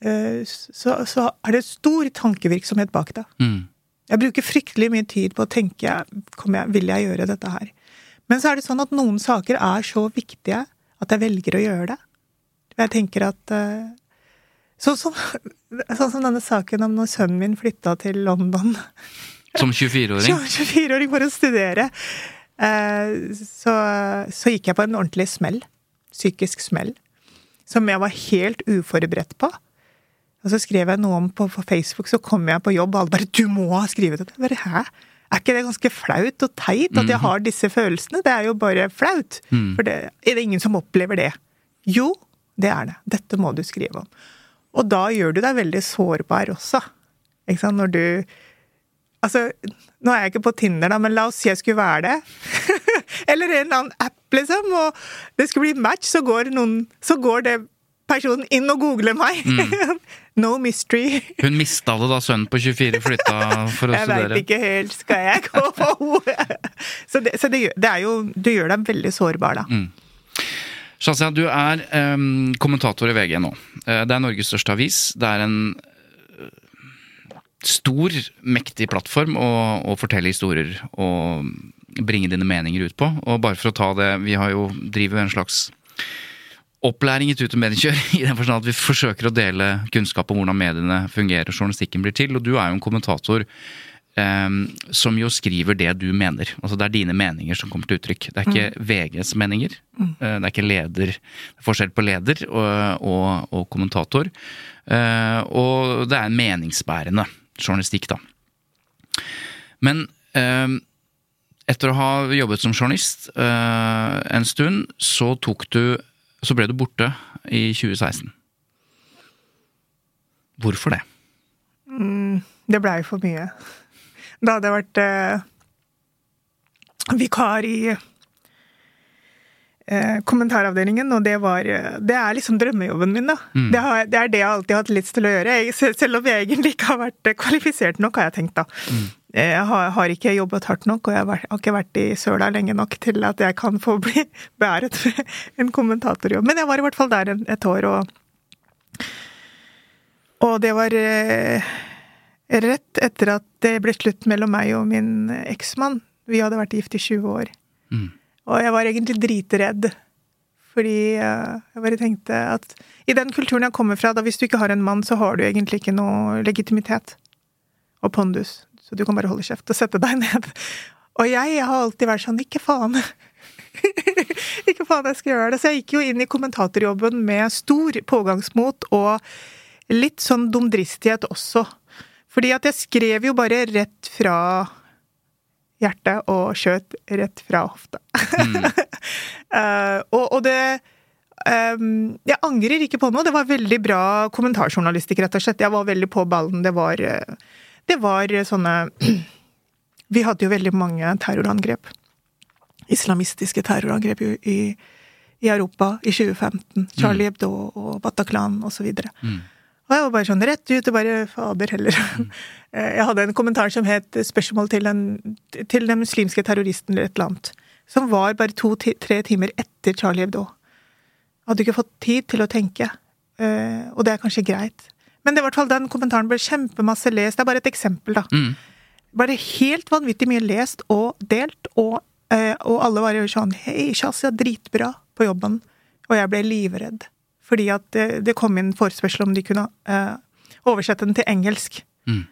så, så, er det stor tankevirksomhet bak det. Mm. Jeg bruker fryktelig mye tid på å tenke jeg, vil jeg gjøre dette her. Men så er det sånn at noen saker er så viktige at jeg velger å gjøre det. Jeg tenker at eh, Sånn som, sånn som denne saken om når sønnen min flytta til London.
Som 24-åring?
Som 24-åring for å studere. Eh, så, så gikk jeg på en ordentlig smell. Psykisk smell. Som jeg var helt uforberedt på. Og så skrev jeg noe om på, på Facebook, så kom jeg på jobb, og alle bare 'Du må ha skrevet det!' Bare, Hæ? Er ikke det ganske flaut og teit at jeg mhm. har disse følelsene? Det er jo bare flaut. Mm. For det, er det ingen som opplever det? Jo, det er det. Dette må du skrive om. Og da gjør du deg veldig sårbar også. Ikke sant? Når du Altså, nå er jeg ikke på Tinder, da, men la oss si jeg skulle være det. Eller en eller annen app, liksom, og det skulle bli match, så går, noen, så går det personen inn og googler meg. Mm. no mystery.
Hun mista det da sønnen på 24 flytta for å
jeg
studere?
Jeg veit ikke helt. Skal jeg gå på henne? Så, det, så det, det, er jo Du gjør deg veldig sårbar, da. Mm.
Shazia, du er um, kommentator i VG nå. Uh, det er Norges største avis. Det er en uh, stor, mektig plattform å, å, fortelle historier og bringe dine meninger ut på. Og bare for å ta det, vi har jo driver en slags opplæring i tut og mediekjør, i den forstand at vi forsøker å dele kunnskap om hvordan mediene fungerer og journalistikken blir til. Og du er jo en kommentator um, som jo skriver det du mener. Altså Det er dine meninger som kommer til uttrykk. Det er ikke mm. VGs meninger. Mm. Uh, det er ikke leder, forskjell på leder og, og, og kommentator. Uh, og det er en meningsbærende journalistikk, da. Men uh, etter å ha jobbet som journalist en stund, så tok du så ble du borte i 2016. Hvorfor det?
Mm, det blei for mye. Da hadde jeg vært eh, vikar i eh, kommentaravdelingen, og det var Det er liksom drømmejobben min, da. Mm. Det, har, det, er det jeg alltid har hatt lyst til å gjøre. Jeg, selv om jeg egentlig ikke har vært kvalifisert nok, har jeg tenkt, da. Mm. Jeg har, har, ikke jobbet hardt nok, og jeg har, ikke vært i søla lenge nok til at jeg kan få bli beæret med en kommentatorjobb. Men jeg var i hvert fall der et år, og, og det var eh, rett etter at det ble slutt mellom meg og min eksmann. Vi hadde vært gift i 20 år. Mm. Og jeg var egentlig dritredd. Fordi eh, jeg bare tenkte at i den kulturen jeg kommer fra, da hvis du ikke har en mann, så har du egentlig ikke noe legitimitet og pondus. Så du kan bare holde kjeft og sette deg ned. Og jeg, jeg har alltid vært sånn ikke faen. ikke faen jeg skal gjøre det. Så jeg gikk jo inn i kommentatorjobben med stor pågangsmot og litt sånn dumdristighet også. Fordi at jeg skrev jo bare rett fra hjertet og skjøt rett fra hofta. Mm. uh, og, og, det um, Jeg angrer ikke på noe. Det var veldig bra kommentarjournalistikk, rett og slett. Jeg var veldig på ballen. Det var uh, det var sånne Vi hadde jo veldig mange terrorangrep. Islamistiske terrorangrep i, i Europa i 2015. Charlie mm. Hebdo og Bataclan osv. Mm. Og jeg var bare sånn rett ut og bare Fader heller. Mm. Jeg hadde en kommentar som het 'Spørsmål til den, til den muslimske terroristen' eller et eller annet. Som var bare to-tre timer etter Charlie Hebdo. Jeg hadde ikke fått tid til å tenke. Eh, og det er kanskje greit. Men det, i hvert fall, den kommentaren ble kjempemasse lest. Det er bare et eksempel, da. Mm. Bare helt vanvittig mye lest og delt, og, eh, og alle var jo sånn Hei, Shazia, dritbra på jobben. Og jeg ble livredd. Fordi at det, det kom inn forespørsel om de kunne eh, oversette den til engelsk. Mm.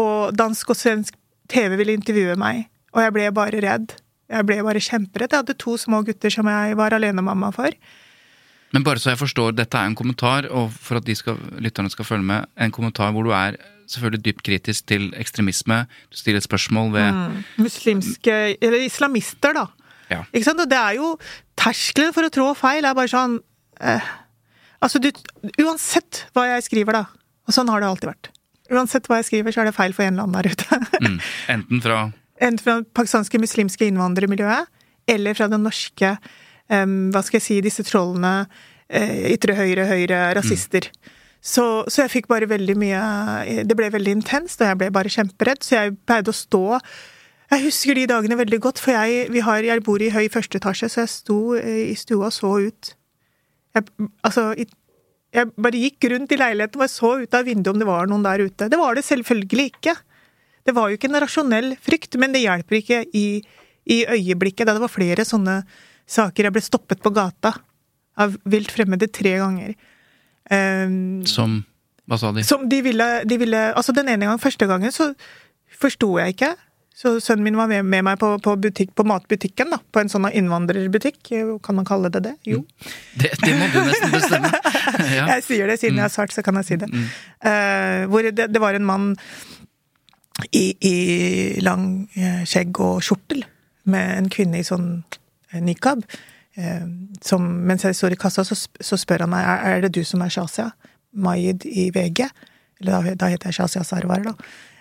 Og dansk og svensk TV ville intervjue meg, og jeg ble bare redd. Jeg ble bare kjemperedd. Jeg hadde to små gutter som jeg var alenemamma for.
Men bare så jeg forstår, dette er en kommentar, og for at skal, lytterne skal følge med, en kommentar hvor du er selvfølgelig dypt kritisk til ekstremisme. Du stiller et spørsmål ved mm,
Muslimske Eller islamister, da. Ja. Ikke sant? Og det er jo Terskelen for å trå feil er bare sånn eh, Altså, du Uansett hva jeg skriver, da. Og sånn har det alltid vært. Uansett hva jeg skriver, så er det feil for en eller annen der ute.
mm, enten fra
Enten fra det pakistanske muslimske innvandrermiljøet, eller fra det norske Hva skal jeg si, disse trollene, uh, ytre høyre, høyre, rasister. Mm. Så, så, jeg fikk bare veldig mye Det ble veldig intenst, og jeg ble bare kjemperedd, så jeg pleide å stå jeg husker de dagene veldig godt, for jeg, har, jeg bor i høy første etasje, så jeg sto i stua og så ut. Jeg, altså, jeg bare gikk rundt i leiligheten og jeg så ut av vinduet om det var noen der ute. Det var det selvfølgelig ikke. Det var jo ikke en rasjonell frykt, men det hjelper ikke i, i øyeblikket, da det var flere sånne saker. Jeg ble stoppet på gata av vilt fremmede tre ganger.
Um, som Hva sa de?
Som de ville, de ville Altså, den ene gang, første gangen, så forsto jeg ikke. Så sønnen min var med, med meg på, på, butikk, på, matbutikken, da. På en sånn innvandrerbutikk. Kan man kalle det det? Jo. Mm.
Det, det må du nesten bestemme.
ja. Jeg sier det, siden mm. jeg er svart, så kan jeg si det. Mm. Uh, hvor det, det, var en mann i, i lang eh, skjegg og skjortel, med en kvinne i sånn nikab. Eh, som, mens jeg står i kassa, så, så spør han meg er det du som er Shazia Mayid i VG. Eller da, da heter jeg Shazia Sarwar, da.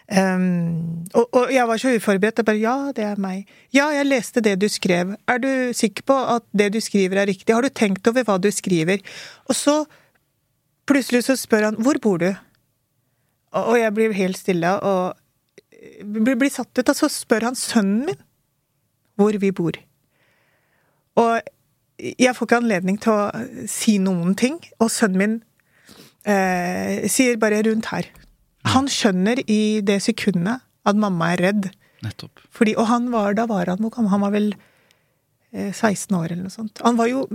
Um, og, og, jeg var så uforberedt. Jeg bare ja, det er meg. Ja, jeg leste det du skrev. Er du sikker på at det du skriver er riktig? Har du tenkt over hva du skriver? Og så plutselig så spør han hvor bor du? Og, og jeg blir helt stille og blir, blir satt ut. Og så spør han sønnen min hvor vi bor. Og jeg får ikke anledning til å si noen ting, og sønnen min eh, sier bare 'rundt her'. Han skjønner i det sekundet at mamma er redd.
Nettopp.
Fordi, og han var, da var han hvor Han var vel eh, 16 år eller noe sånt. Han var jo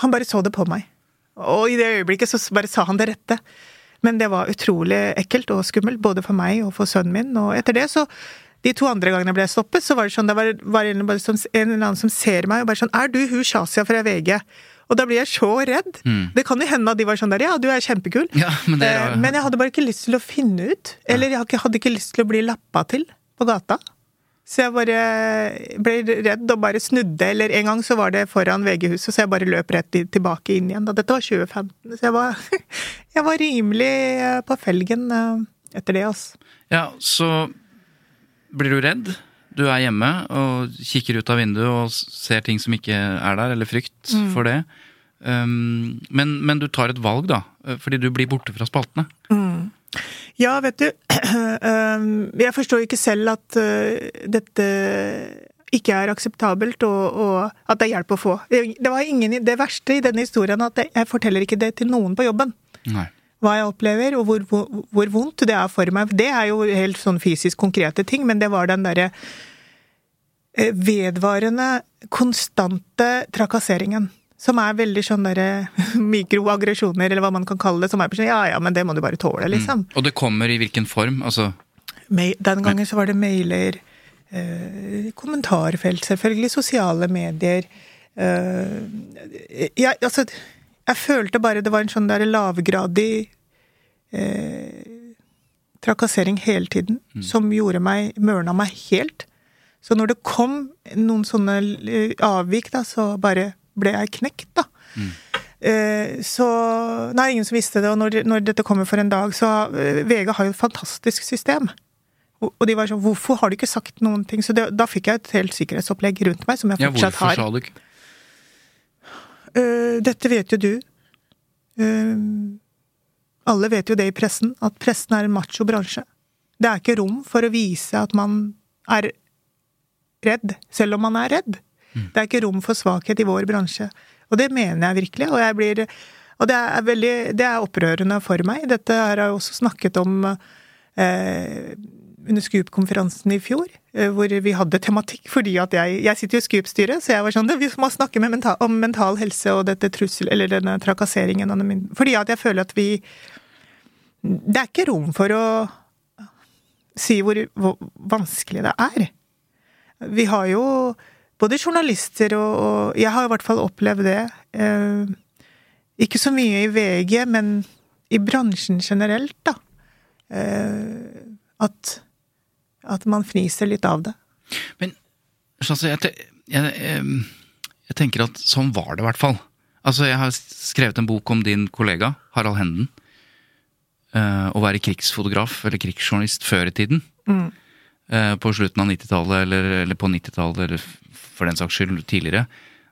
Han bare så det på meg. Og i det øyeblikket så bare sa han det rette. Men det var utrolig ekkelt og skummelt, både for meg og for sønnen min. Og etter det så de to andre gangene jeg ble stoppet, så var det sånn det var, var en, som, en, eller annen som ser meg og bare sånn 'Er du hun Shazia fra VG?' Og da blir jeg så redd. Mm. Det kan jo hende at de var sånn der 'Ja, du er kjempekul',
ja, men, er,
eh, men, jeg hadde bare ikke lyst til å finne ut. Eller jeg hadde ikke lyst til å bli lappa til på gata. Så jeg bare ble redd og bare snudde. Eller en gang så var det foran VG-huset, så jeg bare løp rett tilbake inn igjen. Dette var 2015, så jeg var, jeg var rimelig på felgen eh, etter det, altså.
Ja, så blir du redd? Du er hjemme og kikker ut av vinduet og ser ting som ikke er der, eller frykt mm. for det. Um, men, men, du tar et valg, da, fordi du blir borte fra spaltene.
Mm. Ja, vet du. Um, jeg forstår ikke selv at uh, dette ikke er akseptabelt, og, og at det er hjelp å få. Det var ingen, det verste i denne historien at jeg forteller ikke det til noen på jobben.
Nei.
Hva jeg opplever, og hvor, hvor, hvor, vondt det er for meg. Det er jo helt sånn fysisk konkrete ting, men det var den derre eh, vedvarende, konstante trakasseringen. Som er veldig sånn derre mikroaggresjoner, eller hva man kan kalle det. Som er sånn ja ja, men det må du bare tåle, liksom.
Mm. Og det kommer i hvilken form? Altså
Den gangen så var det mailer Eh, kommentarfelt, selvfølgelig, sosiale medier. Eh, ja, altså, jeg følte bare det var en sånn der lavgradig eh, trakassering hele tiden, mm. som gjorde meg Mørna meg helt. Så når det kom noen sånne eh, avvik, da, så bare ble jeg knekt, da. Mm. Eh, så Nei, ingen som visste det, og når, når, dette kommer for en dag, så VG har jo et fantastisk system. Og de var sånn Hvorfor har du ikke sagt noen ting? Så det, da fikk jeg et helt sikkerhetsopplegg rundt meg, som jeg fortsatt har.
Ja, hvorfor sa du ikke?
Uh, dette vet jo du. Uh, alle vet jo det i pressen, at pressen er en macho bransje. Det er ikke rom for å vise at man er redd, selv om man er redd. Mm. Det er ikke rom for svakhet i vår bransje. Og det mener jeg virkelig, og jeg blir Og det er veldig Det er opprørende for meg. Dette har jeg også snakket om eh, under Scoop-konferansen i fjor, eh, hvor vi hadde tematikk fordi at jeg Jeg sitter jo i Scoop-styret, så jeg var sånn Vi må snakke mental, om mental helse og dette trussel... Eller denne trakasseringen. Fordi at jeg føler at vi Det er ikke rom for å si hvor, hvor vanskelig det er. Vi har jo både journalister og, og Jeg har i hvert fall opplevd det. Eh, ikke så mye i VG, men i bransjen generelt, da. Eh, at at man fniser litt av det.
Men altså, jeg, jeg, jeg, tenker at sånn var det i hvert fall. Altså, Jeg har skrevet en bok om din kollega Harald Henden. Uh, å være krigsfotograf eller krigsjournalist før i tiden. Mm. Uh, på slutten av 90-tallet, eller, eller, på 90-tallet, eller for den saks skyld tidligere.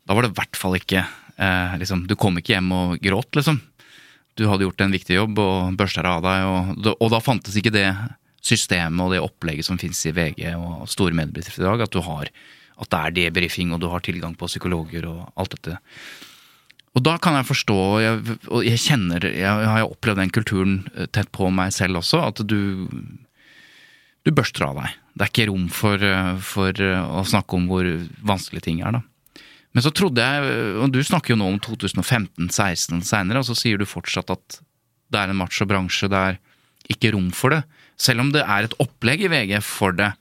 Da var det i hvert fall ikke uh, liksom, Du kom ikke hjem og gråt, liksom. Du hadde gjort en viktig jobb og børsta av deg, og, og, da fantes ikke det systemet og det opplegget som finnes i VG og store mediebedrifter i dag, at du har at det er debrifing, og du har tilgang på psykologer og alt dette. Og da kan jeg forstå, jeg, og jeg kjenner Jeg har opplevd den kulturen eh, tett på meg selv også, at du Du børster av deg. Det er ikke rom for, eh, for eh, å snakke om hvor vanskelige ting er, da. Men så trodde jeg, og du snakker jo nå om 2015-16 seinere, og så sier du fortsatt at det er en macho bransje, det er ikke rom for det. Selv om det er et opplegg i VG for det.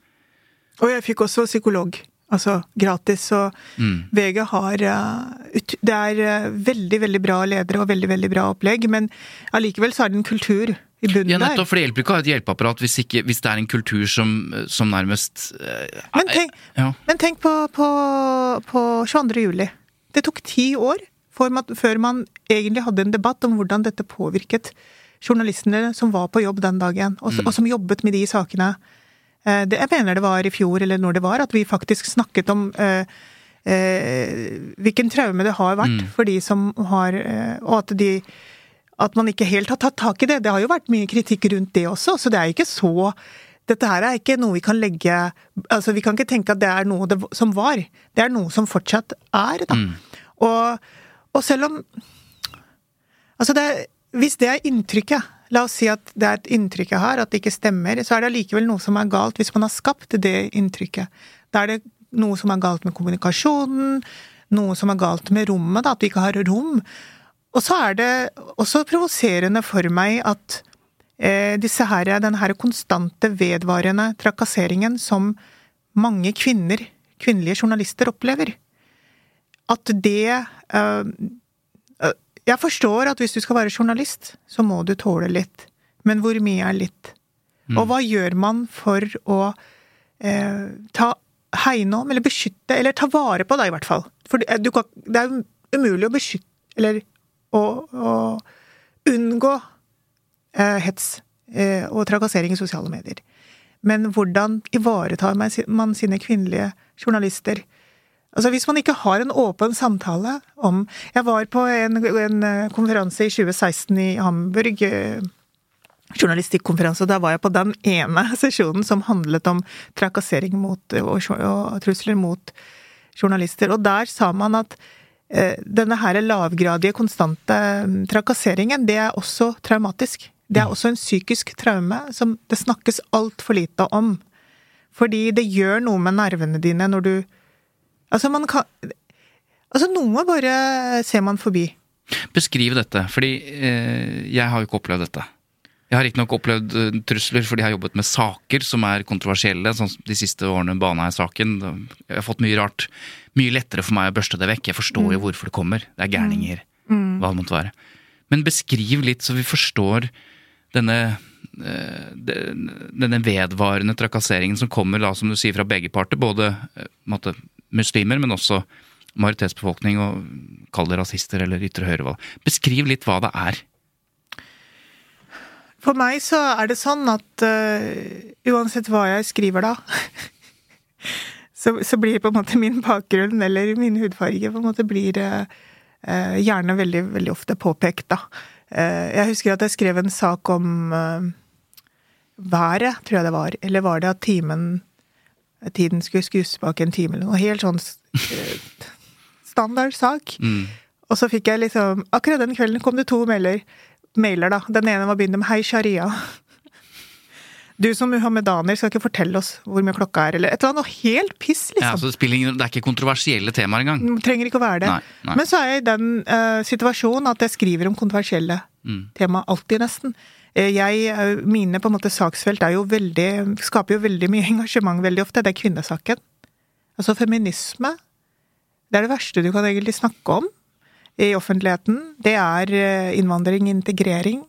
Og jeg fikk også psykolog. Altså gratis. Og mm. VG har eh, Det er eh, veldig, veldig bra ledere og veldig, veldig bra opplegg, men allikevel så er det en kultur i bunnen
ja, nettopp, for det hjelper ikke å ha et hjelpeapparat hvis, ikke, hvis, det er en kultur som, som nærmest eh,
Men tenk, ja. men tenk på, på, på, 22. juli. Det tok ti år før man egentlig hadde en debatt om hvordan dette påvirket journalistene som var på jobb den dagen, og, mm. og som jobbet med de sakene. Eh, det, jeg mener det var i fjor, eller når det var, at vi faktisk snakket om eh, eh, hvilken traume det har vært mm. for de som har eh, Og at de At man ikke helt har tatt tak i det. Det har jo vært mye kritikk rundt det også, så det er ikke så dette her er ikke noe vi kan legge Altså, vi kan ikke tenke at det er noe det, som var. Det er noe som fortsatt er, da. Mm. Og, og selv om Altså, det er hvis det er inntrykket, la oss si at det er et inntrykk jeg har, at det ikke stemmer, så er det allikevel noe som er galt hvis man har skapt det inntrykket. Da er det noe som er galt med kommunikasjonen, noe som er galt med rommet, da, at du ikke har rom. Og så er det også provoserende for meg at eh, disse her, den her konstante, vedvarende trakasseringen som mange kvinner, kvinnelige journalister, opplever, at det eh, jeg forstår at hvis du skal være journalist, så må du tåle litt. Men hvor mye er litt? Mm. Og hva gjør man for å eh, ta hegne om, eller beskytte, eller ta vare på deg, i hvert fall? For det, kan, det er umulig å beskytte, eller å, å unngå eh, hets eh, og trakassering i sosiale medier. men hvordan ivaretar man sine kvinnelige journalister? Altså Hvis man ikke har en åpen samtale om Jeg var på en, en eh, konferanse i 2016 i Hamburg, eh, journalistikkonferanse, og da var jeg på den ene sesjonen som handlet om trakassering mot, og, og trusler mot journalister. Og der sa man at eh, denne her lavgradige, konstante mm, trakasseringen, det er også traumatisk. Det er mm. også en psykisk traume som det snakkes altfor lite om. Fordi det gjør noe med nervene dine når du Altså, man kan Altså, noe bare ser man forbi.
Beskriv dette, fordi eh, jeg har jo ikke opplevd dette. Jeg har riktignok opplevd uh, trusler fordi jeg har jobbet med saker som er kontroversielle. sånn De siste årene bana jeg saken. Jeg har fått mye rart. Mye lettere for meg å børste det vekk. Jeg forstår mm. jo hvorfor det kommer. Det er gærninger. Mm. mm. Hva det måtte være. Men beskriv litt, så vi forstår denne uh, denne vedvarende trakasseringen som kommer da, som du sier, fra begge parter. Både uh, muslimer, men også majoritetsbefolkning, og kall det rasister eller ytre høyre. Beskriv litt hva det er.
For meg så er det sånn at uh, uansett hva jeg skriver da, så, så, blir på en måte min bakgrunn eller min hudfarge på en måte blir uh, gjerne veldig, veldig ofte påpekt, da. jeg husker at jeg skrev en sak om været, tror jeg det var. Eller var det at timen tiden skulle skus bak en time, eller noe helt sånn eh, standard sak. Mm. Og så fikk jeg liksom Akkurat den kvelden kom det to mailer, mailer da. Den ene var begynt med 'Hei, sharia'. Du som muhammedaner skal ikke fortelle oss hvor mye klokka er, eller et eller annet helt piss, liksom.
Ja, så det, ingen, det er ikke kontroversielle temaer engang?
Trenger ikke å være det. Nei, nei. Men så er jeg i den uh, situasjonen at jeg skriver om kontroversielle mm. tema alltid, nesten. Eh, jeg, eh, mine på en måte saksfelt er jo veldig, skaper jo veldig mye engasjement veldig ofte. Det er kvinnesaken. Altså feminisme. Det er det verste du kan egentlig snakke om i offentligheten. Det er eh, innvandring, integrering.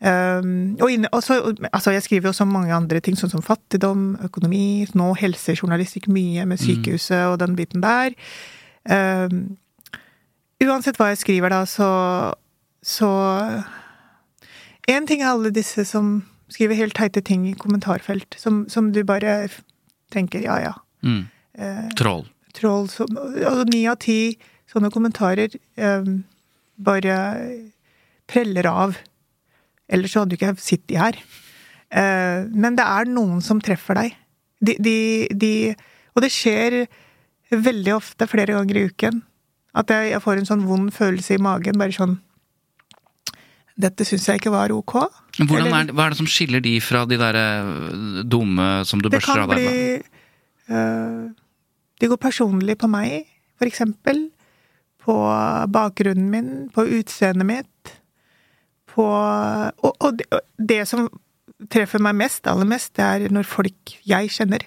Um, og inne, også, altså jeg skriver jo også mange andre ting, sånn som fattigdom, økonomi, nå helsejournalistikk mye med mm. sykehuset og den biten der. Um, uansett hva jeg skriver da, så, så Én ting er alle disse som skriver helt teite ting i kommentarfelt, som, som du bare tenker ja, ja.
Mm. Eh, troll.
Troll. Og ni av ti sånne kommentarer eh, bare preller av. Ellers så hadde du ikke sittet her. Eh, men det er noen som treffer deg. De, de, de, og det skjer veldig ofte, flere ganger i uken, at jeg, jeg får en sånn vond følelse i magen. Bare sånn dette syns jeg ikke var ok.
Er, hva er det som skiller de fra de der eh, dumme som du børster av deg? Det kan bli uh,
De går personlig på meg, for eksempel. På bakgrunnen min, på utseendet mitt. På og, og, det, det, som treffer meg mest, aller mest, det er når folk jeg kjenner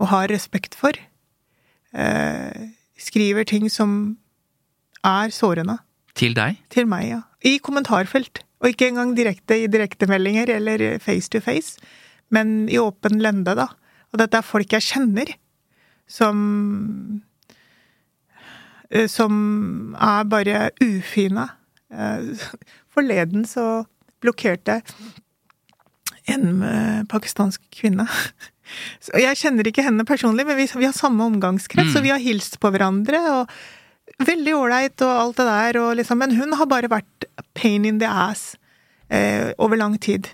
og har respekt for, uh, skriver ting som er sårende.
Til deg?
Til meg, ja. I kommentarfelt. Og ikke engang direkte i direktemeldinger eller face to face, men i åpen lende, da. Og dette er folk jeg kjenner, som eh, Som er bare ufine. Eh, forleden så blokkerte en eh, pakistansk kvinne. Så jeg kjenner ikke henne personlig, men vi, vi har samme omgangskrets, mm. og vi har hilst på hverandre. og Veldig ålreit og alt det der, og liksom, men hun har bare vært pain in the ass eh, over lang tid.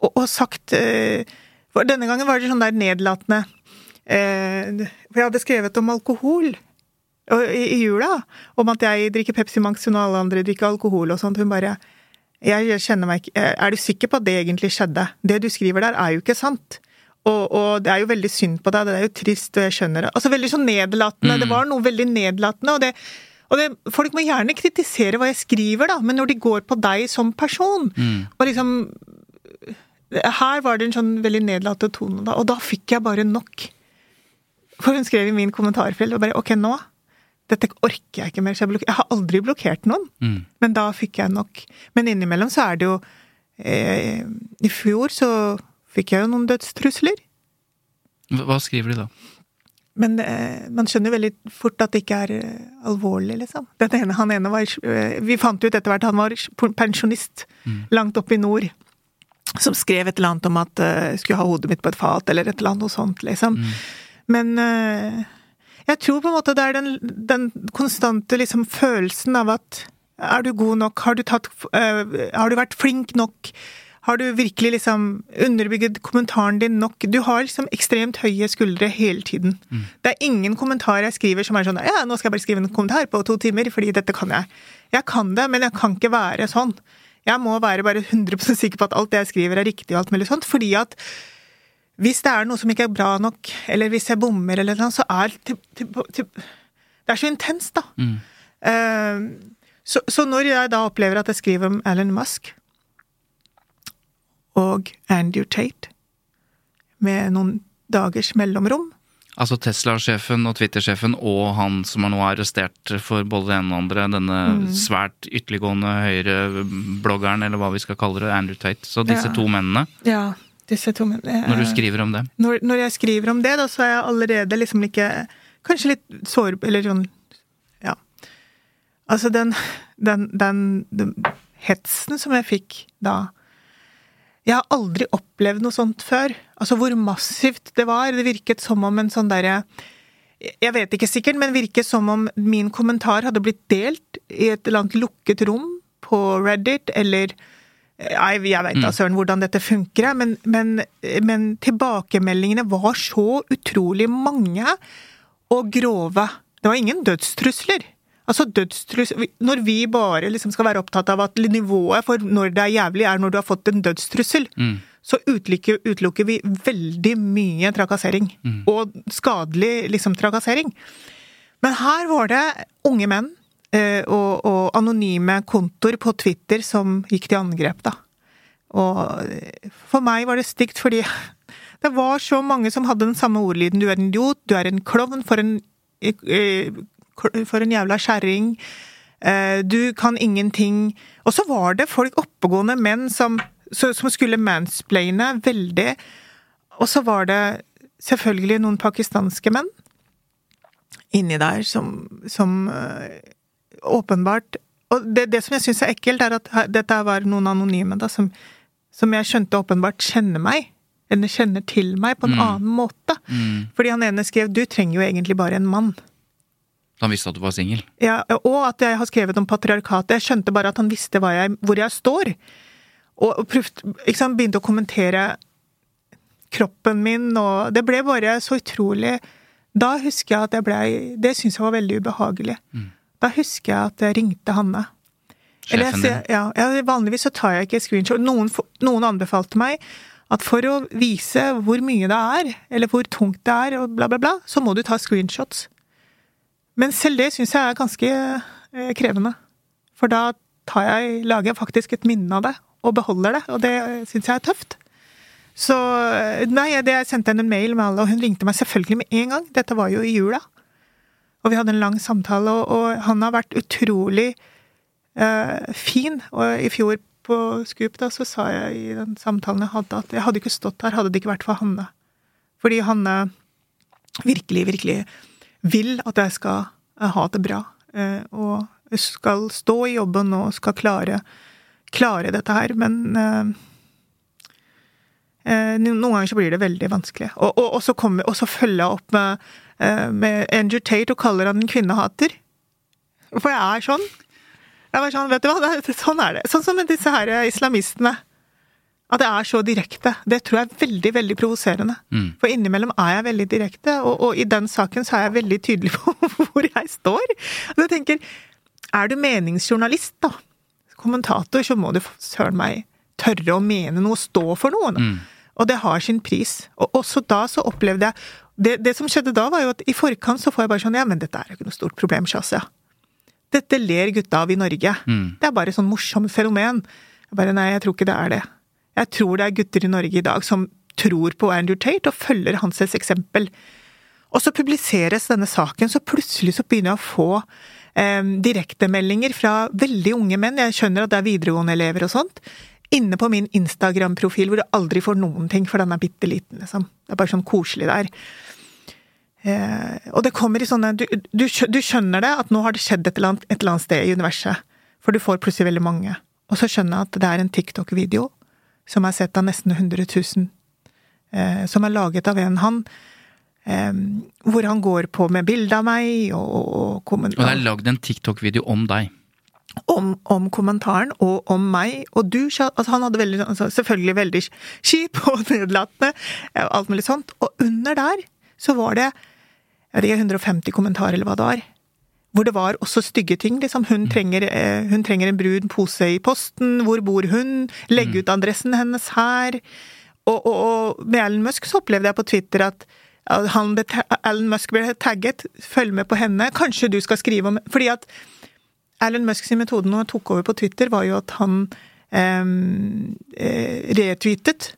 Og, og sagt eh, denne gangen var det sånn der nedlatende eh, For jeg hadde skrevet om alkohol i, i, jula, om at jeg drikker Pepsi Max og alle andre drikker alkohol og sånt. Hun bare jeg kjenner meg ikke Er du sikker på at det egentlig skjedde? Det du skriver der, er jo ikke sant. Og, og, det er jo veldig synd på deg, det er jo trist, og jeg skjønner det. Altså veldig sånn nedlatende. Mm. Det var noe veldig nedlatende, og det og det, folk må gjerne kritisere hva jeg skriver, da, men når de går på deg som person mm. Og liksom Her var det en sånn veldig nedlatende tone, da, og da fikk jeg bare nok. For hun skrev i min kommentarfelt og bare Ok, nå dette orker jeg ikke mer. Så jeg, jeg har aldri blokkert noen, mm. men da fikk jeg nok. Men innimellom så er det jo eh, I fjor så fikk jeg jo noen dødstrusler.
Hva skriver de da?
Men eh, man skjønner veldig fort at det ikke er eh, alvorlig, liksom. Ene, han ene var eh, Vi fant ut etter hvert han var pensjonist mm. langt oppe i nord. som skrev et eller annet om at jeg skulle ha hodet mitt på et fat, eller et eller annet sånt, liksom. Mm. Men jeg tror på en måte det er den, den konstante liksom følelsen av at er du god nok, har du tatt Har du vært flink nok? Har du virkelig liksom underbygget kommentaren din nok? Du har liksom ekstremt høye skuldre hele tiden. Mm. Det er ingen kommentar jeg skriver som er sånn ja, nå skal jeg bare skrive en kommentar på to timer, fordi dette kan jeg. Jeg kan det, men jeg kan ikke være sånn. Jeg må være bare 100% sikker på at alt det jeg skriver er riktig og alt mulig sånt, fordi at hvis det er noe som ikke er bra nok, eller hvis jeg bommer eller noe, så er det Det er så intenst, da. Mm. Uh, så, så, når jeg da opplever at jeg skriver om Alan Musk, og Andrew Tate med noen dagers mellomrom.
Altså Tesla-sjefen og Twitter-sjefen og han som er nå arrestert for både det ene og andre, denne mm. svært ytterliggående høyre-bloggeren, eller hva vi skal kalle det, Andrew Tate. Så disse
ja.
to mennene.
Ja, disse to mennene.
Når du skriver om det?
Når, når, jeg skriver om det, da så er jeg allerede liksom ikke Kanskje litt sår... Eller sånn Ja. Altså den, den, den, den hetsen som jeg fikk da jeg har aldri opplevd noe sånt før. Altså hvor massivt det var. Det virket som om en sånn derre Jeg vet ikke sikkert, men virket som om min kommentar hadde blitt delt i et eller annet lukket rom på Reddit, eller jeg, jeg veit da mm. søren hvordan dette funker, men, men, men tilbakemeldingene var så utrolig mange og grove. Det var ingen dødstrusler. Altså dødstrussel Når vi bare liksom skal være opptatt av at nivået for når det er jævlig, er når du har fått en dødstrussel, mm. så utelukker, utelukker, vi veldig mye trakassering. Mm. Og skadelig liksom trakassering. Men her var det unge menn eh, og, og, anonyme kontor på Twitter som gikk til angrep, da. Og eh, for meg var det stygt, fordi det var så mange som hadde den samme ordlyden. Du er en idiot, du er en klovn, for en eh, for en jævla kjerring. Eh, du kan ingenting. Og så var det folk, oppegående menn, som, som skulle mansplaine veldig. Og så var det selvfølgelig noen pakistanske menn inni der som, som uh, åpenbart Og det, det, som jeg syns er ekkelt, er at dette var noen anonyme da, som, som jeg skjønte åpenbart kjenner meg. Eller kjenner til meg på en mm. annen måte. Mm. Fordi han ene skrev 'du trenger jo egentlig bare en mann'.
Han visste at du var singel?
Ja, og at jeg har skrevet om patriarkatet. Jeg skjønte bare at han visste jeg, hvor jeg står. Og liksom, begynte å kommentere kroppen min, og det ble bare så utrolig Da husker jeg at jeg blei Det syns jeg var veldig ubehagelig. Mm. Da husker jeg at jeg ringte Hanne.
Sjefen din?
Ja, ja, vanligvis så tar jeg ikke screenshot. Noen, noen anbefalte meg at for å vise hvor mye det er, eller hvor tungt det er, og bla, bla, bla, så må du ta screenshots. Men selv det syns jeg er ganske eh, krevende. For da jeg, lager jeg faktisk et minne av det, og beholder det, og det syns jeg er tøft. Så eh, nei, det jeg sendte henne en mail med alle, og hun ringte meg selvfølgelig med en gang. Dette var jo i jula. Og vi hadde en lang samtale, og, og han har vært utrolig eh, fin. Og i fjor på Scoop da, så sa jeg i den samtalen jeg hadde, at jeg hadde ikke stått her hadde det ikke vært for Hanne. Fordi Hanne virkelig, virkelig vil at jeg skal eh, ha det bra. Eh, og skal stå i jobben og skal klare, klare dette her. Men eh, noen ganger så blir det veldig vanskelig. Og, og, og, så, kommer, og så, følger jeg opp med, med Andrew Tate og kaller han en kvinnehater. For jeg er sånn. Jeg var sånn, vet du hva, sånn er det. Sånn som disse her islamistene. At jeg er så direkte. Det tror jeg er veldig veldig provoserende. Mm. For innimellom er jeg veldig direkte, og, og, i den saken så er jeg veldig tydelig på hvor jeg står. Og jeg tenker, er du meningsjournalist, da, kommentator, så må du søren meg tørre å mene noe, stå for noe. Mm. Og det har sin pris. Og også da så opplevde jeg det, det, som skjedde da, var jo at i forkant så får jeg bare sånn Ja, men dette er jo ikke noe stort problem, Shazia. Dette ler gutta av i Norge. Mm. Det er bare sånn morsomt fenomen. Jeg bare nei, jeg tror ikke det er det. Jeg tror det er gutter i Norge i dag som tror på Andrew Tate og følger hans eksempel. Og så publiseres denne saken, så plutselig så begynner jeg å få eh, direktemeldinger fra veldig unge menn, jeg skjønner at det er videregående elever og sånt, inne på min Instagram-profil hvor du aldri får noen ting, for den er bitte liten, liksom. Det er bare sånn koselig der. Eh, og det kommer i sånne du, du, du, skjønner det, at nå har det skjedd et eller, annet, et eller annet sted i universet. For du får plutselig veldig mange. Og så skjønner jeg at det er en TikTok-video som er sett av nesten 100 000. Eh, som er laget av en han eh, Hvor han går på med bilde av meg og, og,
og det er lagd en TikTok-video om deg?
Om, om, kommentaren og om meg. Og du, altså han hadde veldig, altså selvfølgelig veldig kjip og nedlatende, alt mulig sånt. Og under der så var det jeg vet ikke, 150 kommentarer, eller hva det var. Hvor det var også stygge ting. liksom. Hun, mm. trenger, eh, hun trenger en brun pose i posten. Hvor bor hun? Legg mm. ut adressen hennes her. Og, og, og med Alan Musk så opplevde jeg på Twitter at han, Alan Musk ble tagget. Følg med på henne. Kanskje du skal skrive om Fordi at Alan Musks metode når han tok over på Twitter, var jo at han ehm, eh, retweetet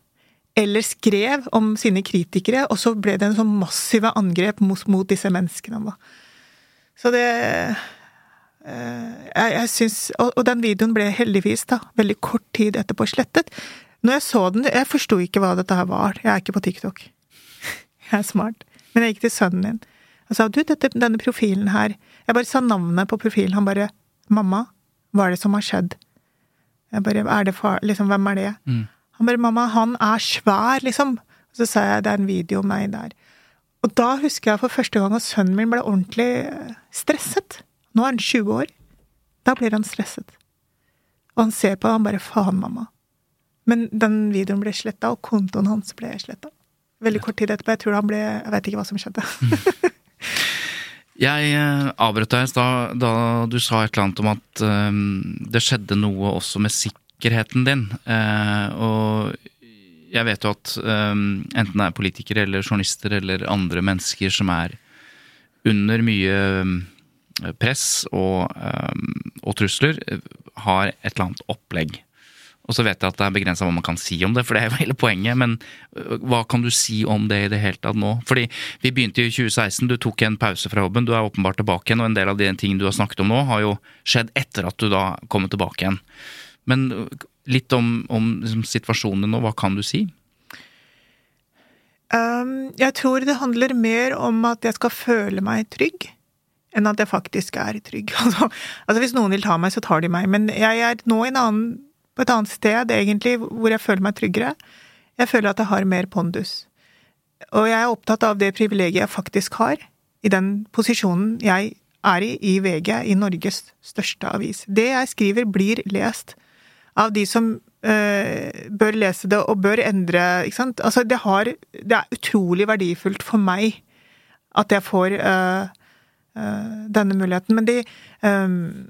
eller skrev om sine kritikere, og så ble det en sånn massive angrep mot, mot disse menneskene. Da. Så det eh, Jeg, jeg syns og, og, den videoen ble heldigvis, da, veldig kort tid etterpå slettet. Når jeg så den, jeg forsto ikke hva dette her var. Jeg er ikke på TikTok. Jeg er smart. Men jeg gikk til sønnen min og sa du, dette, denne profilen her Jeg bare sa navnet på profilen. Han bare Mamma, hva er det som har skjedd? Jeg bare Er det far Liksom, hvem er det? Mm. Han bare 'Mamma, han er svær', liksom. Og så sa jeg 'det er en video om meg der'. Og da husker jeg for første gang at sønnen min ble ordentlig eh, stresset. Nå er han 20 år. Da blir han stresset. Og han ser på og han bare 'faen, mamma'. Men den videoen ble sletta, og kontoen hans ble sletta. Veldig kort tid etterpå. Jeg tror han ble Jeg vet ikke hva som skjedde.
jeg eh, avbrøt deg stad da du sa et eller annet om at um, det skjedde noe også med sikkerheten din. Uh, og jeg vet jo at um, enten det er politikere eller journalister eller andre mennesker som er under mye press og, um, og, trusler, har et eller annet opplegg. Og så vet jeg at det er begrensa hva man kan si om det, for det er jo hele poenget. Men hva kan du si om det i det hele tatt nå? Fordi vi begynte i 2016, du tok en pause fra jobben, du er åpenbart tilbake igjen, og en del av de tingene du har snakket om nå, har jo skjedd etter at du da kommer tilbake igjen. Men litt om, om liksom, situasjonen nå, hva kan du si?
Um, jeg tror det handler mer om at jeg skal føle meg trygg, enn at jeg faktisk er trygg. Altså, altså hvis noen vil ta meg, så tar de meg. Men jeg er nå annen, på et annet sted, egentlig, hvor jeg føler meg tryggere. Jeg føler at jeg har mer pondus. Og jeg er opptatt av det privilegiet jeg faktisk har, i den posisjonen jeg er i i VG, i Norges største avis. Det jeg skriver, blir lest av de som uh, bør lese det og bør endre ikke sant? Altså, det har Det er utrolig verdifullt for meg at jeg får uh, uh, denne muligheten. Men de um,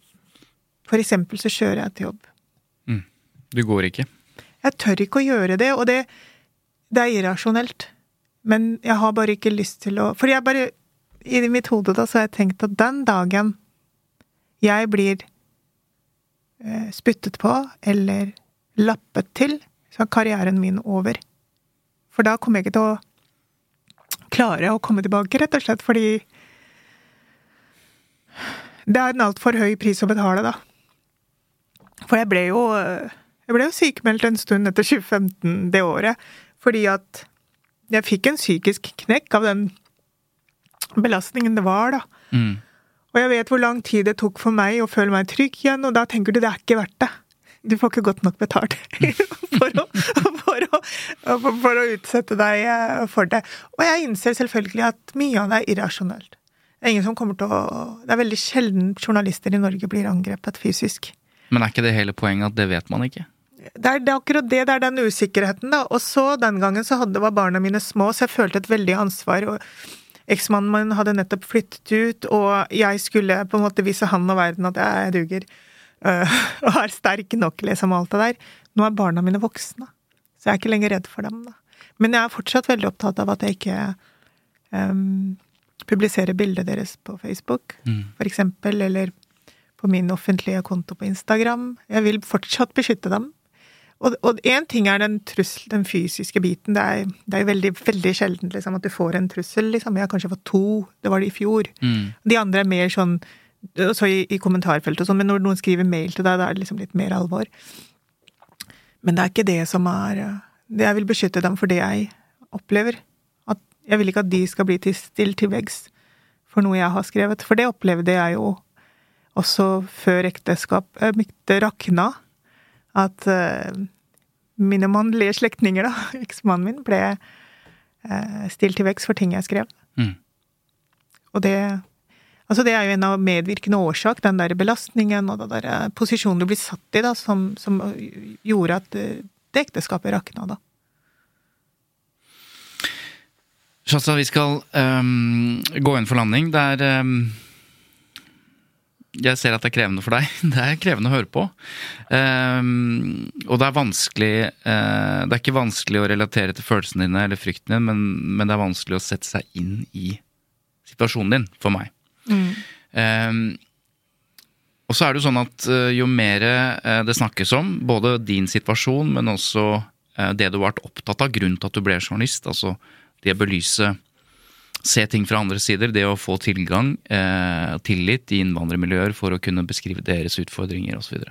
For eksempel så kjører jeg til jobb.
Mm. Du går ikke?
Jeg tør ikke å gjøre det, og det, det er irrasjonelt. Men jeg har bare ikke lyst til å For jeg bare I mitt hode da så har jeg tenkt at den dagen jeg blir Eh, spyttet på eller lappet til, så er karrieren min over. For da kommer jeg ikke til å klare å komme tilbake, rett og slett fordi Det er en altfor høy pris å betale, da. For jeg ble jo Jeg ble jo sykemeldt en stund etter 2015 det året, fordi at jeg fikk en psykisk knekk av den belastningen det var, da. Mm. Og jeg vet hvor lang tid det tok for meg å føle meg trygg igjen, og da tenker du det er ikke verdt det. Du får ikke godt nok betalt for, å, for, å, for, å, utsette deg eh, for det. Og jeg innser selvfølgelig at mye av det er irrasjonelt. Det er ingen som kommer til å Det er veldig sjelden journalister i Norge blir angrepet fysisk.
Men er ikke det hele poenget at det vet man ikke?
Det er, det er akkurat det, det er den usikkerheten, da. Og så den gangen så hadde, var barna mine små, så jeg følte et veldig ansvar. og Eksmannen min hadde nettopp flyttet ut, og jeg skulle på en måte vise han og verden at jeg duger. Uh, og er sterk nok, liksom, alt det der. Nå er barna mine voksne, så jeg er ikke lenger redd for dem, da. Men jeg er fortsatt veldig opptatt av at jeg ikke um, publiserer bildet deres på Facebook, mm. for eksempel, eller på min offentlige konto på Instagram. Jeg vil fortsatt beskytte dem. Og én ting er den trussel, den fysiske biten. Det er, det er veldig, veldig sjelden liksom, at du får en trussel. Liksom. Jeg har kanskje fått to. Det var det i fjor. Mm. De andre er mer sånn også i, i kommentarfeltet og sånn, men når noen skriver mail til deg, da er det liksom litt mer alvor. Men det er ikke det som er det Jeg vil beskytte dem for det jeg opplever. At jeg vil ikke at de skal bli til stilt til veggs for noe jeg har skrevet. For det opplevde jeg jo også før ekteskapet rakna at uh, mine mannlige slektninger, da, eksmannen min, ble eh, stilt til vekst for ting jeg skrev. Mm. Og det Altså, det er jo en av medvirkende årsak, den der belastningen og den der eh, posisjonen du blir satt i, da, som, som gjorde at eh, det ekteskapet rakna, da.
Shasta, vi skal um, gå inn for landing. Det er um jeg ser at det er krevende for deg. Det er krevende å høre på. Um, og det er vanskelig uh, Det er ikke vanskelig å relatere til følelsene dine eller frykten din, men, men, det er vanskelig å sette seg inn i situasjonen din, for meg. Mm. Um, og så er det jo sånn at uh, jo mer uh, det snakkes om, både din situasjon, men også det du har vært opptatt av, grunnen til at du ble journalist, altså det å belyse se ting fra andre sider, det å få tilgang, eh, tillit i innvandrermiljøer for å kunne beskrive deres utfordringer osv.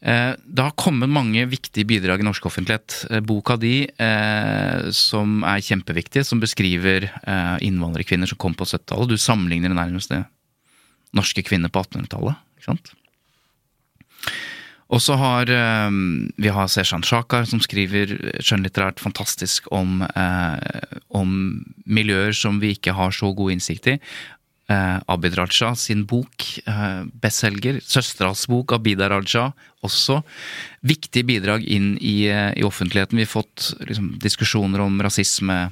Eh, det har kommet mange viktige bidrag i norsk offentlighet. Eh, boka di, eh, som er kjempeviktig, som beskriver eh, innvandrerkvinner som kom på 70-tallet. Du sammenligner nærmest det norske kvinner på 1800-tallet. ikke sant? Og så har eh, vi har Seshan Shakar, som skriver skjønnlitterært fantastisk om, eh, om, miljøer som vi ikke har så god innsikt i. Eh, Abid Raja sin bok, eh, bestselger. Søsteras bok, Abida Raja, også. Viktig bidrag inn i, i offentligheten. Vi har fått liksom, diskusjoner om rasisme,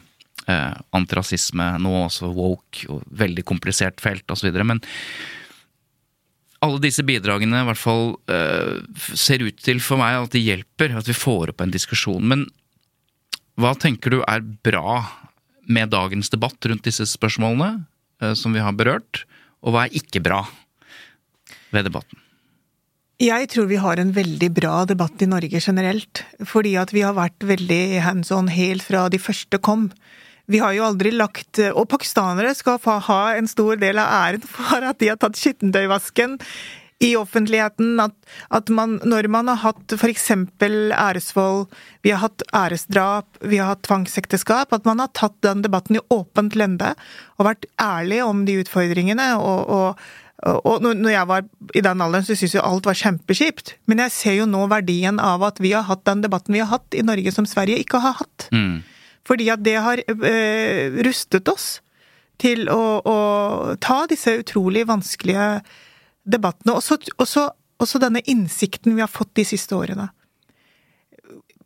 antirasisme, nå også woke, og veldig komplisert felt osv. Men alle disse bidragene i hvert fall uh, ser ut til for meg at de hjelper, at vi får opp en diskusjon. Men hva tenker du er bra med dagens debatt rundt disse spørsmålene uh, som vi har berørt, og hva er ikke bra ved debatten?
Jeg tror vi har en veldig bra debatt i Norge generelt, fordi at vi har vært veldig hands on helt fra de første kom. Vi har jo aldri lagt Og pakistanere skal ha en stor del av æren for at de har tatt skittentøyvasken i offentligheten. At, at man, når man har hatt f.eks. æresvold, vi har hatt æresdrap, vi har hatt tvangsekteskap, at man har tatt den debatten i åpent lende og vært ærlig om de utfordringene. og, og og når jeg var i den alderen, så syntes jeg alt var kjempekjipt. Men jeg ser jo nå verdien av at vi har hatt den debatten vi har hatt i Norge som Sverige ikke har hatt. Mm. Fordi at det har eh, rustet oss til å, å, ta disse utrolig vanskelige debattene. Også, også, også, denne innsikten vi har fått de siste årene.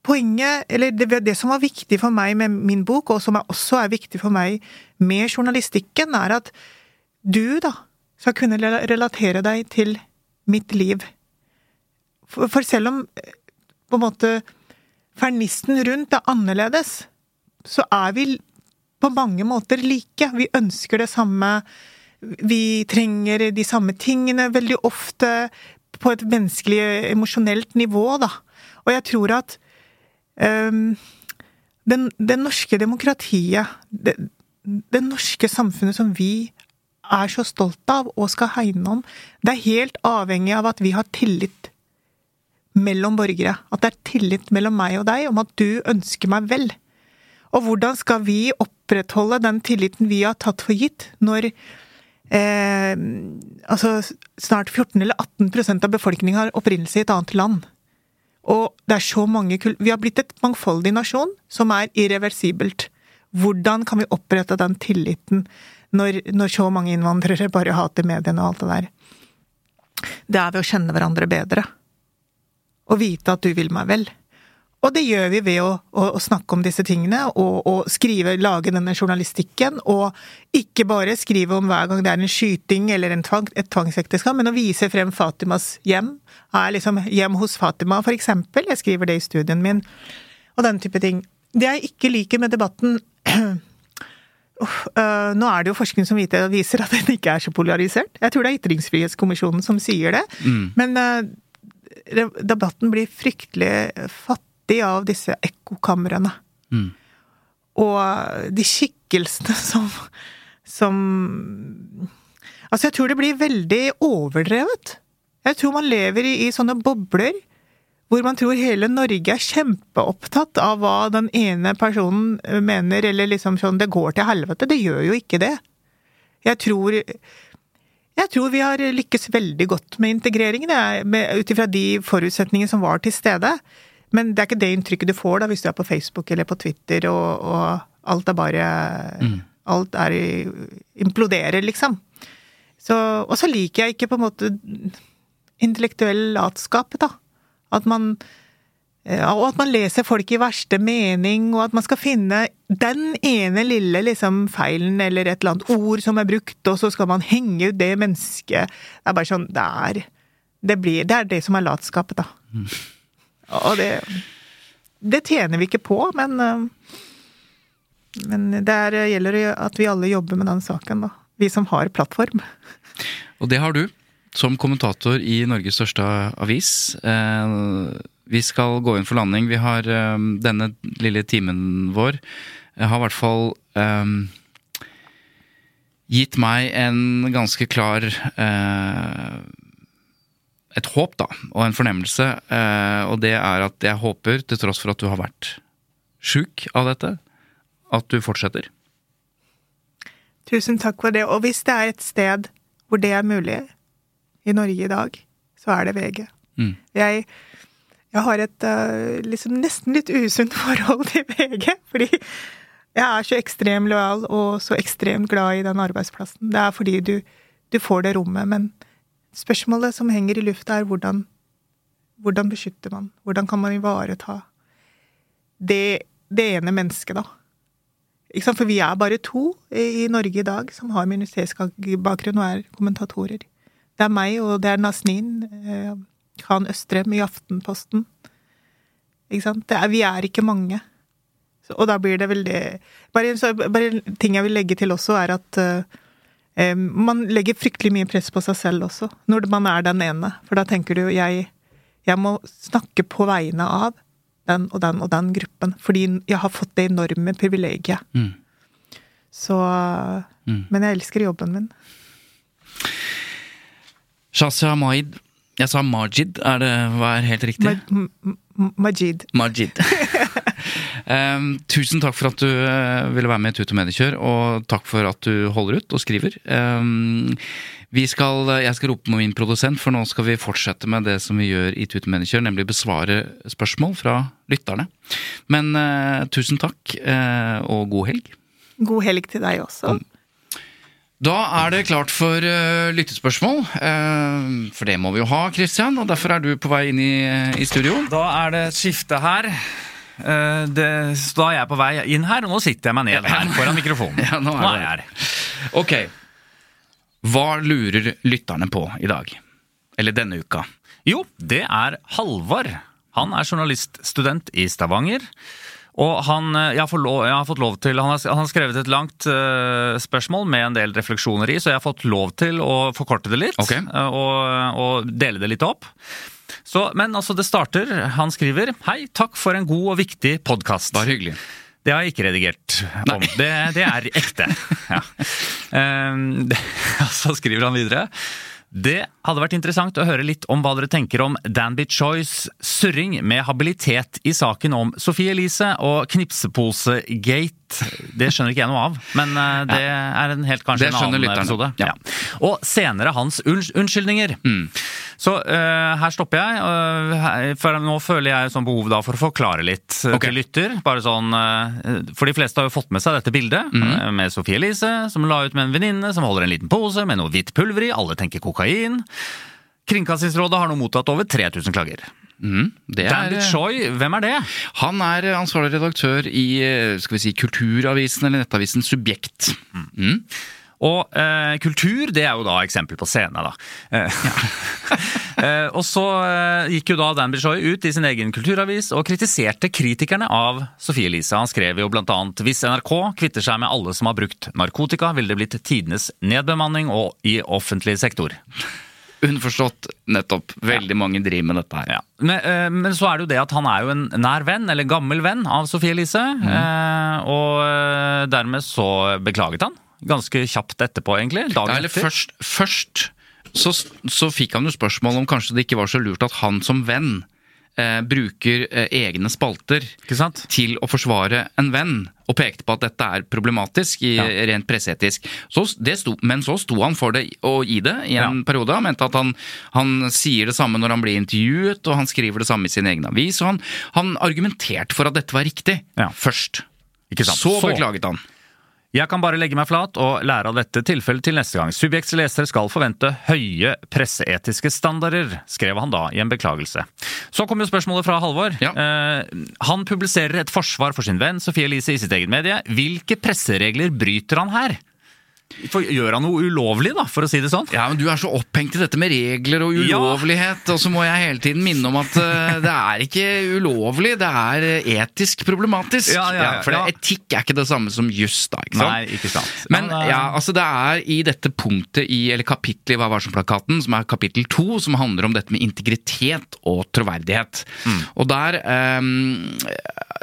Poenget, eller det, det, som var viktig for meg med min bok, og som også er viktig for meg med journalistikken, er at du, da, skal kunne relatere deg til mitt liv. For, for selv om eh, på en måte fernisten rundt er annerledes, så er vi på mange måter like. Vi ønsker det samme. Vi trenger de samme tingene veldig ofte på et menneskelig, emosjonelt nivå, da. Og jeg tror at um, den, det norske demokratiet, det, det norske samfunnet som vi er så stolt av og skal hegne om, det er helt avhengig av at vi har tillit mellom borgere. At det er tillit mellom meg og deg om at du ønsker meg vel. Og hvordan skal vi opprettholde den tilliten vi har tatt for gitt, når eh, altså snart 14 eller 18% av befolkningen har opprinnelse i et annet land? Og det er så mange Vi har blitt et mangfoldig nasjon som er irreversibelt. Hvordan kan vi opprette den tilliten når, når så mange innvandrere bare hater mediene og alt det der? Det er ved å kjenne hverandre bedre. Og vite at du vil meg vel. Og det gjør vi ved å, å, å snakke om disse tingene, og, og, skrive, lage denne journalistikken, og ikke bare skrive om hver gang det er en skyting eller en tvang, et tvangsekteskap, men å vise frem Fatimas hjem. Er liksom hjem hos Fatima, for eksempel. Jeg skriver det i studien min. Og den type ting. Det jeg ikke liker med debatten uh, Nå er det jo forskning som viser at den ikke er så polarisert. Jeg tror det er Ytringsfrihetskommisjonen som sier det. Mm. Men uh, debatten blir fryktelig fattig viktig av disse ekkokamrene. Mm. Og de skikkelsene som som Altså, jeg tror det blir veldig overdrevet. Jeg tror man lever i, i sånne bobler hvor man tror hele Norge er kjempeopptatt av hva den ene personen mener, eller liksom sånn 'det går til helvete'. Det gjør jo ikke det. Jeg tror jeg tror vi har lykkes veldig godt med integreringen, ut ifra de forutsetningene som var til stede. Men det er ikke det inntrykket du får da hvis du er på Facebook eller på Twitter, og, og alt er bare mm. Alt er imploderer, liksom. Så, og så liker jeg ikke på en måte intellektuell latskap, da. At man og at man leser folk i verste mening, og at man skal finne den ene lille liksom, feilen eller et eller annet ord som er brukt, og så skal man henge ut det mennesket. Det er bare sånn Det er det, blir, det, er det som er latskapet, da. Mm. Og det Det tjener vi ikke på, men Men det er, gjelder at vi alle jobber med den saken, da. Vi som har plattform.
Og det har du, som kommentator i Norges største avis. Eh, vi skal gå inn for landing. Vi har um, denne lille timen vår Jeg har i hvert fall um, gitt meg en ganske klar uh, Et håp, da, og en fornemmelse. Uh, og det er at jeg håper, til tross for at du har vært sjuk av dette, at du fortsetter.
Tusen takk for det. Og hvis det er et sted hvor det er mulig i Norge i dag, så er det VG. Mm. Jeg jeg har et uh, liksom nesten litt usunt forhold til VG, fordi jeg er så ekstremt lojal og så ekstremt glad i den arbeidsplassen. Det er fordi du, du får det rommet, men spørsmålet som henger i lufta, er hvordan, hvordan beskytter man? Hvordan kan man ivareta det, det ene mennesket, da? For vi er bare to i Norge i dag som har minoritetsbakgrunn og er kommentatorer. Det er meg, og det er Nasnin. Eh, Khan Østrem i Aftenposten. Er, vi er ikke mange. Så, og da blir det veldig bare, en ting jeg vil legge til også, er at uh, man legger fryktelig mye press på seg selv også, når man er den ene. For da tenker du jeg, jeg må snakke på vegne av den og den og den gruppen. Fordi jeg har fått det enorme privilegiet. Mm. Så mm. Men jeg elsker jobben min.
Shazia Maid, jeg sa Majid, er det hva er helt riktig?
Ma Majid.
Majid. um, tusen takk for at du uh, ville være med i Tut og Mediekjør, og takk for at du holder ut og skriver. Um, skal, jeg skal rope med min produsent, for nå skal vi fortsette med det som vi gjør i Tut og Mediekjør, nemlig besvare spørsmål fra lytterne. Men uh, tusen takk, uh, og god helg.
God helg til deg også. Um,
da er det klart for uh, lyttespørsmål. Uh, for det må vi jo ha, Christian. Og derfor er du på vei inn i, i studio.
Da er det skifte her. Uh, så da er jeg på vei inn her, og nå sitter jeg meg ned her foran mikrofonen.
ja, nå er, nå er jeg her. Ok. Hva lurer lytterne på i dag? Eller denne uka?
Jo, det er Halvard. Han er journaliststudent i Stavanger. Og han, eh, jeg, lov, jeg, har fått lov til, han har, han har skrevet et langt uh, spørsmål med en del refleksjoner i, så jeg har fått lov til å forkorte det litt okay. uh, og, og, dele det litt opp. Så, men altså, det starter. Han skriver Hei, takk for en god og viktig podkast.
Bare hyggelig.
Det har jeg ikke redigert om. Det, det, er ekte. Ja. Um, det, så skriver han videre. Det hadde vært interessant å høre litt om hva dere tenker om Danby Choys surring med habilitet i saken om Sophie Elise og knipseposegate. Det skjønner ikke jeg noe av, men eh, det er en helt kanskje en annen episode. Ja. Og senere hans unnskyldninger. Mm. Så uh, her stopper jeg, uh, for nå føler jeg sånn behov da for å forklare litt uh, okay. til lytter. Bare sånn, For de fleste har jo fått med seg dette bildet mm. med Sophie Elise, som la ut med en venninne som holder en liten pose med noe hvitt pulver i. Alle tenker kokain. Kringkastingsrådet har nå mottatt over 3000 klager. Mm, er, Dandy Choi, hvem er det?
Han er ansvarlig redaktør i skal vi si, Kulturavisen, eller nettavisen Subjekt. Mm. mm.
Og eh, kultur, det er jo da eksempel på scene, da. Eh, eh, og så eh, gikk jo da Dan Bishoy ut i sin egen kulturavis og kritiserte kritikerne av Sophie Elise. Han skrev jo blant annet hvis NRK kvitter seg med alle som har brukt narkotika, ville det blitt tidenes nedbemanning og i offentlig sektor.
Underforstått, nettopp. Veldig ja. mange driver med dette her.
Ja. Men, øh, men, så er det jo det at han er jo en nær venn, eller gammel venn, av Sophie Elise. Mm. Øh, og dermed så beklaget han ganske kjapt etterpå, egentlig.
Dagen ja, eller etter. Først, først så, så, fikk han jo spørsmål om kanskje det ikke var så lurt at han som venn eh, bruker eh, egne spalter
Ikke sant?
til å forsvare en venn, og pekte på at dette er problematisk i,
Ja.
rent presseetisk. Så det sto, men så sto han for det og i det i en
Ja.
periode. Han mente at han, han sier det samme når han blir intervjuet, og han skriver det samme i sin egen avis. Og han, han argumenterte for at dette var riktig
Ja.
først.
Ikke sant?
Så
Så-
beklaget han.
Jeg kan bare legge meg flat og lære av dette tilfellet til neste gang. Subjekts lesere skal forvente høye presseetiske standarder, skrev han da i en beklagelse. Så kom jo spørsmålet fra Halvor.
Ja.
Eh, han publiserer et forsvar for sin venn Sofie Elise i sitt eget medie. Hvilke presseregler bryter han her? For, gjør han noe ulovlig, da, for å si det sånn?
Ja, men Du er så opphengt i dette med regler og ulovlighet, og så må jeg hele tiden minne om at uh, det er ikke ulovlig, det er eh, etisk problematisk.
Ja, ja, ja,
for det, etikk er ikke det samme som juss, da. ikke sant?
Nei, ikke sant.
Men
eh,
ja, altså det er i dette punktet i, eller kapittelet i Hva var som-plakaten, som er kapittel to, som handler om dette med integritet og troverdighet.
Mm.
Og der um,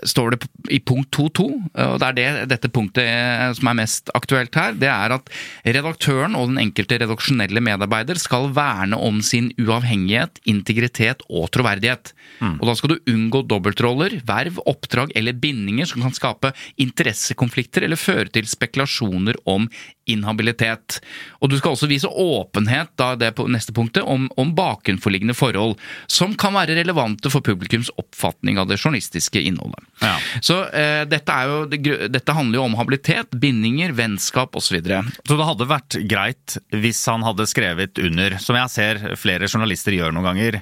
står det i punkt 2.2, og det er det, dette punktet som er mest aktuelt her, det er at redaktøren og den enkelte redaksjonelle medarbeider skal verne om sin uavhengighet, integritet og troverdighet. Og da skal du unngå dobbeltroller, verv, oppdrag eller bindinger som kan skape interessekonflikter eller føre til spekulasjoner om inhabilitet. Og du skal også vise åpenhet, da det på neste punktet, om, om bakenforliggende forhold som kan være relevante for publikums oppfatning av det journalistiske innholdet.
Ja.
Så eh, dette, er jo, dette handler jo om habilitet, bindinger, vennskap osv.
Så det hadde vært greit hvis han hadde skrevet under, som jeg ser flere journalister gjør noen ganger.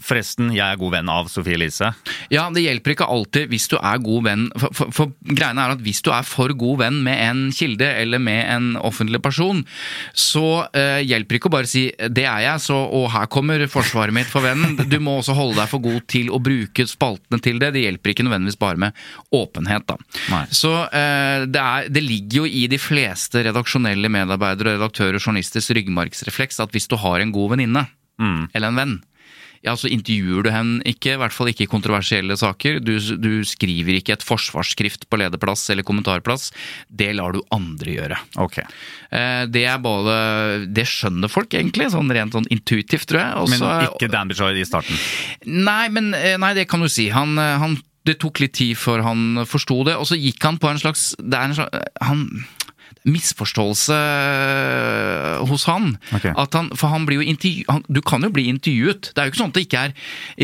Forresten, jeg er god venn av Sofie Elise.
Ja, det hjelper ikke alltid hvis du er god venn. For, for, for greiene er at hvis du er for god venn med en kilde eller med en offentlig person, så eh, hjelper ikke å bare si 'det er jeg', så og her kommer forsvaret mitt for vennen. Du må også holde deg for god til å bruke spaltene til det. Det hjelper ikke nødvendigvis bare med åpenhet, da.
Nei.
Så eh, det, er, det ligger jo i de fleste redaksjonelle medarbeidere, og redaktører og journalisters ryggmargsrefleks at hvis du har en god venninne, eller en venn, ja, så intervjuer du henne ikke, i hvert fall ikke i kontroversielle saker. Du, du skriver ikke et forsvarsskrift på lederplass eller kommentarplass. Det lar du andre gjøre.
Ok.
Eh, Det er både Det skjønner folk egentlig, sånn rent sånn intuitivt, tror jeg.
Men ikke Dan Bichoy i starten.
Nei, men eh, Nei, det kan du si. Han, eh, han Det tok litt tid før han forsto det, og så gikk han på en slags Det er en slags han, misforståelse eh, hos han. Okay. Han, for han blir jo intervju... Han, du kan jo bli intervjuet. Det er jo ikke sånn at det ikke er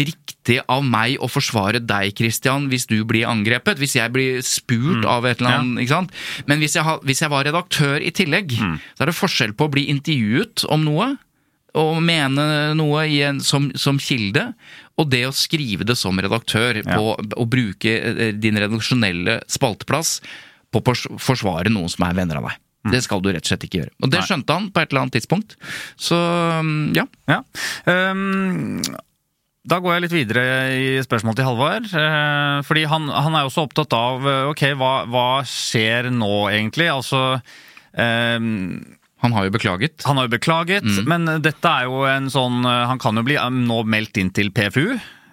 riktig av meg å forsvare deg, Christian, hvis du blir angrepet. Hvis jeg blir spurt av et eller annet. ikke sant? Men hvis jeg, hvis jeg var redaktør i tillegg, så er det forskjell på å bli intervjuet om noe og mene noe en, som, som kilde, og det å skrive det som redaktør, på å bruke eh, din redaksjonelle spalteplass på å forsvare noen som er venner av deg. Det skal du rett og slett ikke gjøre. Og det skjønte han på et eller annet tidspunkt. Så mm, ja.
Ja. Um, da går jeg litt videre i spørsmålet til Halvard. eh, fordi han, han er også opptatt av eh, ok, hva, hva skjer nå egentlig? Altså um,
Han har jo beklaget.
Han har jo beklaget, men dette er jo en sånn eh, Han kan jo bli nå meldt inn til PFU.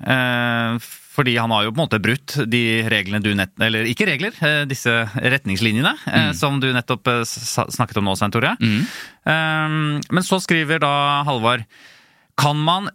eh, fordi han har jo på en måte brutt de reglene du nett... Eller ikke regler, eh, disse retningslinjene mm. som du nettopp eh, snakket om nå, Svein Tore. Mm. men så skriver da Halvard Kan man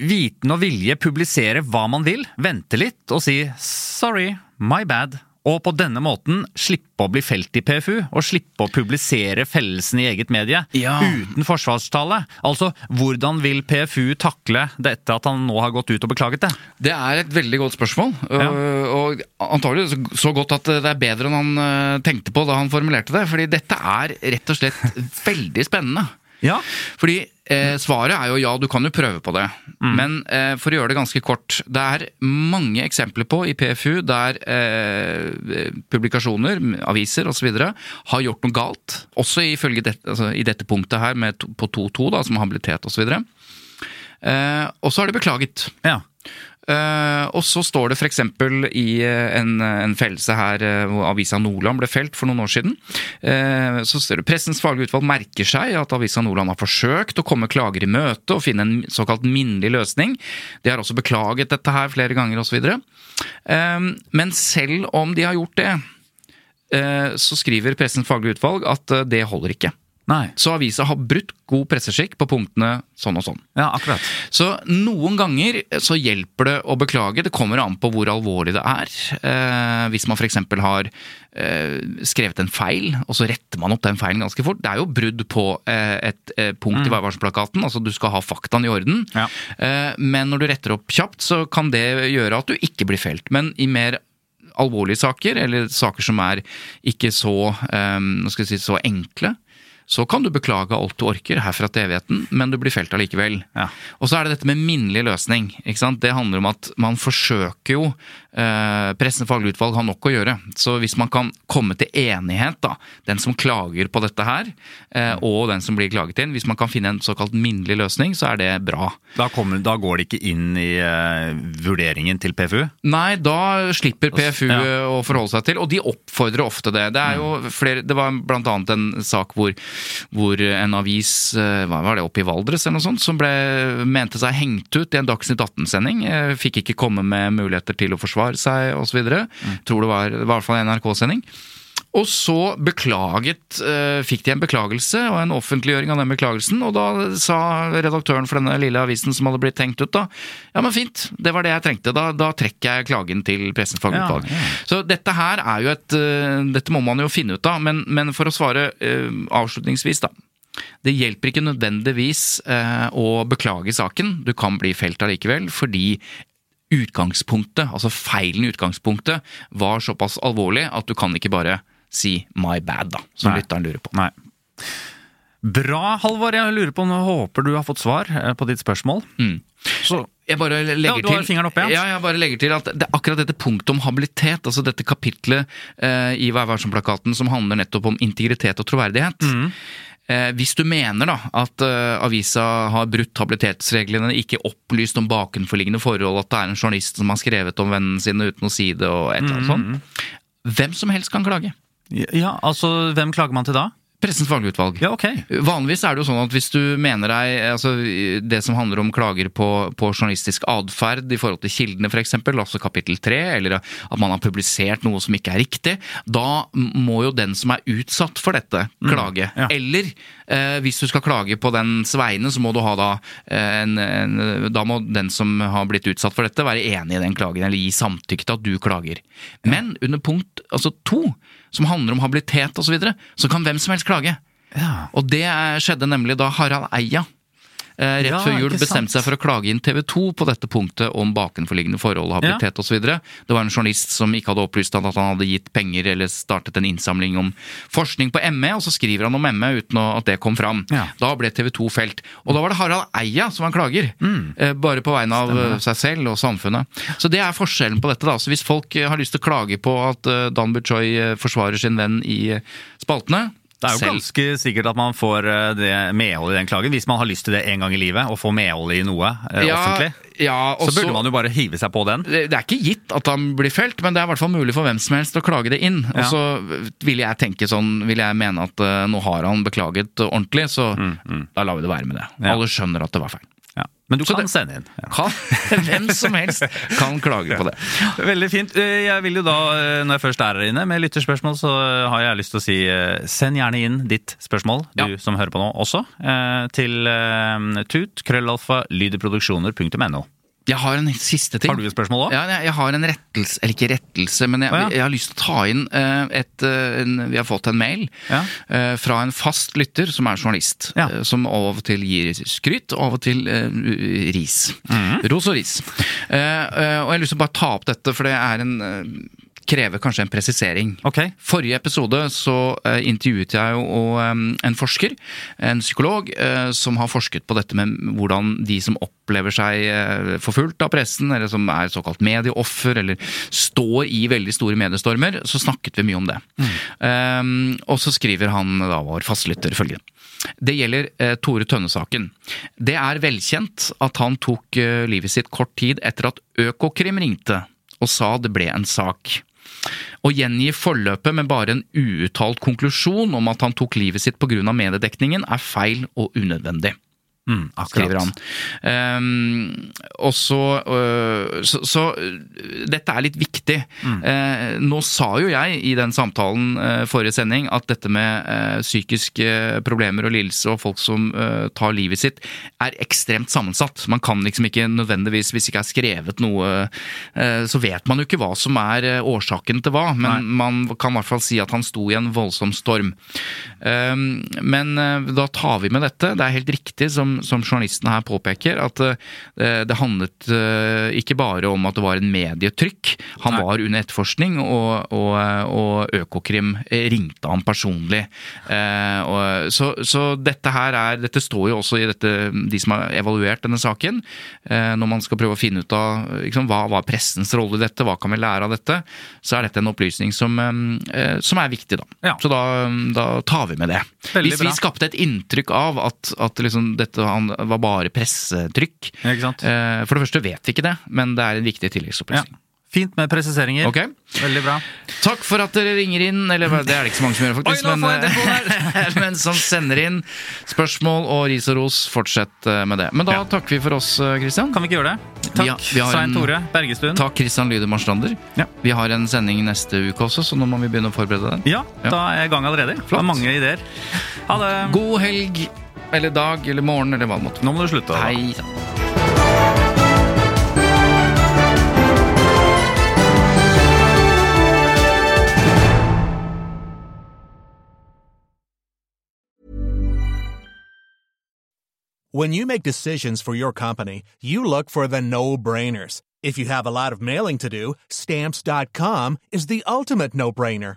viten og vilje publisere hva man vil, vente litt og si 'sorry, my bad', og på denne måten slippe å bli felt i PFU, og slippe å publisere fellelsen i eget medie
Ja.
uten forsvarstale? Altså, hvordan vil PFU takle dette at han nå har gått ut og beklaget det?
Det er et veldig godt spørsmål,
Ja.
og, og antagelig så, så godt at det er bedre enn han eh, tenkte på da han formulerte det. Fordi dette er rett og slett veldig spennende.
Ja.
Fordi eh, svaret er jo ja, du kan jo prøve på det. Men eh, for å gjøre det ganske kort. Det er mange eksempler på i PFU der eh, publikasjoner, aviser osv. har gjort noe galt. Også ifølge det, altså, i dette punktet her med, på 2.2, da, som habilitet osv. Eh, og så har de beklaget.
ja.
Eh, og så står det f.eks. i eh, en, en fellelse her eh, hvor avisa Nordland ble felt for noen år siden. Så står det pressens faglige utvalg merker seg at avisa Nordland har forsøkt å komme klager i møte og finne en såkalt minnelig løsning. De har også beklaget dette her flere ganger osv. Eh, men selv om de har gjort det, så skriver pressens faglige utvalg at det holder ikke.
Nei.
Så avisa har brutt god presseskikk på punktene sånn og sånn.
Ja, akkurat.
Så noen ganger så hjelper det å beklage. Det kommer an på hvor alvorlig det er. Eh, hvis man f.eks. har eh, skrevet en feil, og så retter man opp den feilen ganske fort. Det er jo brudd på eh, et eh, punkt i varselplakaten. Altså du skal ha faktaen i orden.
Ja.
Eh, men når du retter opp kjapt, så kan det gjøre at du ikke blir felt. Men i mer alvorlige saker, eller saker som er ikke så, skal si, så enkle, så kan du beklage alt du orker herfra til evigheten, men du blir felt allikevel.
Ja.
Og så er det dette med minnelig løsning. Det handler om at man forsøker jo eh, Pressens faglige utvalg har nok å gjøre. Så hvis man kan komme til enighet, da, den som klager på dette her, eh, og den som blir klaget inn, hvis man kan finne en såkalt minnelig løsning, så er det bra.
Da, kommer, da går det ikke inn i eh, vurderingen til PFU?
Nei, da slipper PFU
Ja.
å forholde seg til, og de oppfordrer ofte det. Det er jo flere, det var annet en sak hvor, hvor en avis, eh, hva var det, oppe i Valdres eller noe sånt, som ble, mente seg hengt ut i en Dagsnytt 18-sending. eh, Fikk ikke komme med muligheter til å forsvare seg osv. Mm. Tror det var, det var i hvert fall en NRK-sending. Og så beklaget, eh, fikk de en beklagelse og en offentliggjøring av den beklagelsen, og da sa redaktøren for denne lille avisen som hadde blitt tenkt ut, da ja, men fint, det var det jeg trengte, da, da trekker jeg klagen til Pressens fagutvalg.
Ja, ja.
Så dette her er jo et eh, Dette må man jo finne ut av, men, men for å svare eh, avslutningsvis, da. Det hjelper ikke nødvendigvis å beklage saken, du kan bli felt allikevel, fordi utgangspunktet, altså feilen i utgangspunktet, var såpass alvorlig at du kan ikke bare si 'my bad', da, som lytteren lurer på.
Nei. Bra, Halvor. Jeg lurer på om jeg håper du har fått svar eh, på ditt spørsmål.
Mm.
Så
Jeg bare legger
Ja, du har
til,
fingeren oppe, igjen.
ja. jeg bare legger til at det, akkurat dette punktet om habilitet, altså dette kapitlet eh, i Vær varsom-plakaten som handler nettopp om integritet og troverdighet.
Mm.
Eh, hvis du mener da at eh, avisa har brutt habilitetsreglene, ikke opplyst om bakenforliggende forhold, at det er en journalist som har skrevet om vennene sine uten å si det, og et eller annet
Mm.
sånt, hvem som helst kan klage.
Ja, altså, hvem klager man til da?
Pressens faglige utvalg.
Ja, ok.
Vanligvis er det jo sånn at hvis du mener deg altså Det som handler om klager på, på journalistisk atferd i forhold til kildene f.eks., altså kapittel tre, eller at man har publisert noe som ikke er riktig, da må jo den som er utsatt for dette, klage.
ja.
Eller eh, hvis du skal klage på dens vegne, så må du ha da eh, en, en Da må den som har blitt utsatt for dette, være enig i den klagen, eller gi samtykke til at du klager. Men under punkt altså to, som handler om habilitet osv., så, videre, så kan hvem som helst klage.
Ja.
Og det skjedde nemlig da Harald Eia rett
Ja,
før jul bestemte seg for å klage inn TV 2 på dette punktet om bakenforliggende forhold, habilitet osv. Det var en journalist som ikke hadde opplyst han at han hadde gitt penger eller startet en innsamling om forskning på ME, og så skriver han om ME uten at det kom fram.
Ja.
Da ble TV 2 felt. Og da var det Harald Eia som var klager,
Mm.
eh, bare på vegne av Stemmer. seg selv og samfunnet. Så det er forskjellen på dette. da. Så hvis folk eh, har lyst til å klage på at eh, Dan Buchoy eh, forsvarer sin venn i eh, spaltene
Det er jo
selv-
ganske sikkert at man får eh, det medhold i den klagen, hvis man har lyst til det en gang i livet, å få medhold i noe eh, offentlig.
Ja, også,
Så burde man jo bare hive seg på den.
det det er ikke gitt at han blir felt, men det er i hvert fall mulig for hvem som helst å klage det inn. Og så vil jeg tenke sånn, vil jeg mene at uh, nå har han beklaget ordentlig, så da lar vi det være med det.
Mm, Ja.
Alle skjønner at det var feil.
Men du kan
det-
sende inn. Ja.
Kan, hvem som helst kan klage på det.
Veldig fint. Eh, Jeg vil jo da, eh, når jeg først er her inne med lytterspørsmål, så har jeg lyst til å si eh, send gjerne inn ditt spørsmål, du
Ja.
som hører på nå også, eh, til eh, tut, krøllalfa, lydeproduksjoner.no.
Jeg har en siste ting.
Har du et spørsmål òg?
Ja, jeg, jeg har en rettelse, eller ikke rettelse, men jeg,
ja.
jeg har lyst til å ta inn eh, et eh, en, Vi har fått en mail
Ja.
eh, fra en fast lytter som er journalist. Eh, som av og til gir skryt, og av og til uh, ris.
Mhm.
Ros og ris. Og jeg har lyst til å bare ta opp dette, for det er en krever kanskje en presisering.
Okay.
Forrige episode så uh, intervjuet jeg jo og, en forsker, en psykolog, uh, som har forsket på dette med hvordan de som opplever seg uh, forfulgt av pressen, eller som er såkalt medieoffer, eller står i veldig store mediestormer, så snakket vi mye om det. Eh, og så skriver han, da vår fastlytter, følgende. Det gjelder Tore Tønne-saken. Det er velkjent at han tok livet sitt kort tid etter at Økokrim ringte og sa det ble en sak. Å gjengi forløpet med bare en uuttalt konklusjon om at han tok livet sitt pga. mediedekningen, er feil og unødvendig.
Mm,
skriver han. Um, og så, uh, så, så dette er litt viktig. Mm. Uh, nå sa jo jeg i den samtalen uh, forrige sending at dette med psykiske problemer og lidelse og folk som tar livet sitt, er ekstremt sammensatt. Man kan liksom ikke nødvendigvis, hvis ikke er skrevet noe, så vet man jo ikke hva som er årsaken til hva. Men Nei. man kan i hvert fall si at han sto i en voldsom storm. Um, men da tar vi med dette. Det er helt riktig som som, journalisten her påpeker, at uh, det handlet uh, ikke bare om at det var en medietrykk. Han Nei. var under etterforskning, og, og, og, Økokrim ringte ham personlig. Og, så, så, dette her er Dette står jo også i dette, de som har evaluert denne saken. når man skal prøve å finne ut av liksom, hva var pressens rolle i dette, hva kan vi lære av dette, så er dette en opplysning som, som er viktig, da. Ja. Så da, da, tar vi med det. Veldig Hvis vi bra. skapte et inntrykk av at, at liksom dette han var bare pressetrykk. Eh, for det første vet vi ikke det, men det er en viktig tilleggsopplysning.
Ja. Fint med presiseringer.
Okay.
Veldig bra.
Takk for at dere ringer inn, eller det er det ikke så mange som gjør, faktisk, Oi, men, men, som sender inn spørsmål og ris og ros. Fortsett eh, med det. Men da ja. takker vi for oss, Kristian.
Eh, kan vi ikke gjøre det? Takk, Svein Tore Bergestuen.
Takk, Kristian Lyde Marstrander. Ja. Vi har en sending neste uke også, så nå må vi begynne å forberede den.
Ja, da er jeg i gang allerede. Flott. Det er mange ideer.
Ha det. God helg eller dag eller morgen eller hva det måtte
Nå må du slutte.
Hei
When you make decisions for your company, you look for the no-brainers. If you have a lot of mailing to do, stamps.com is the ultimate no-brainer.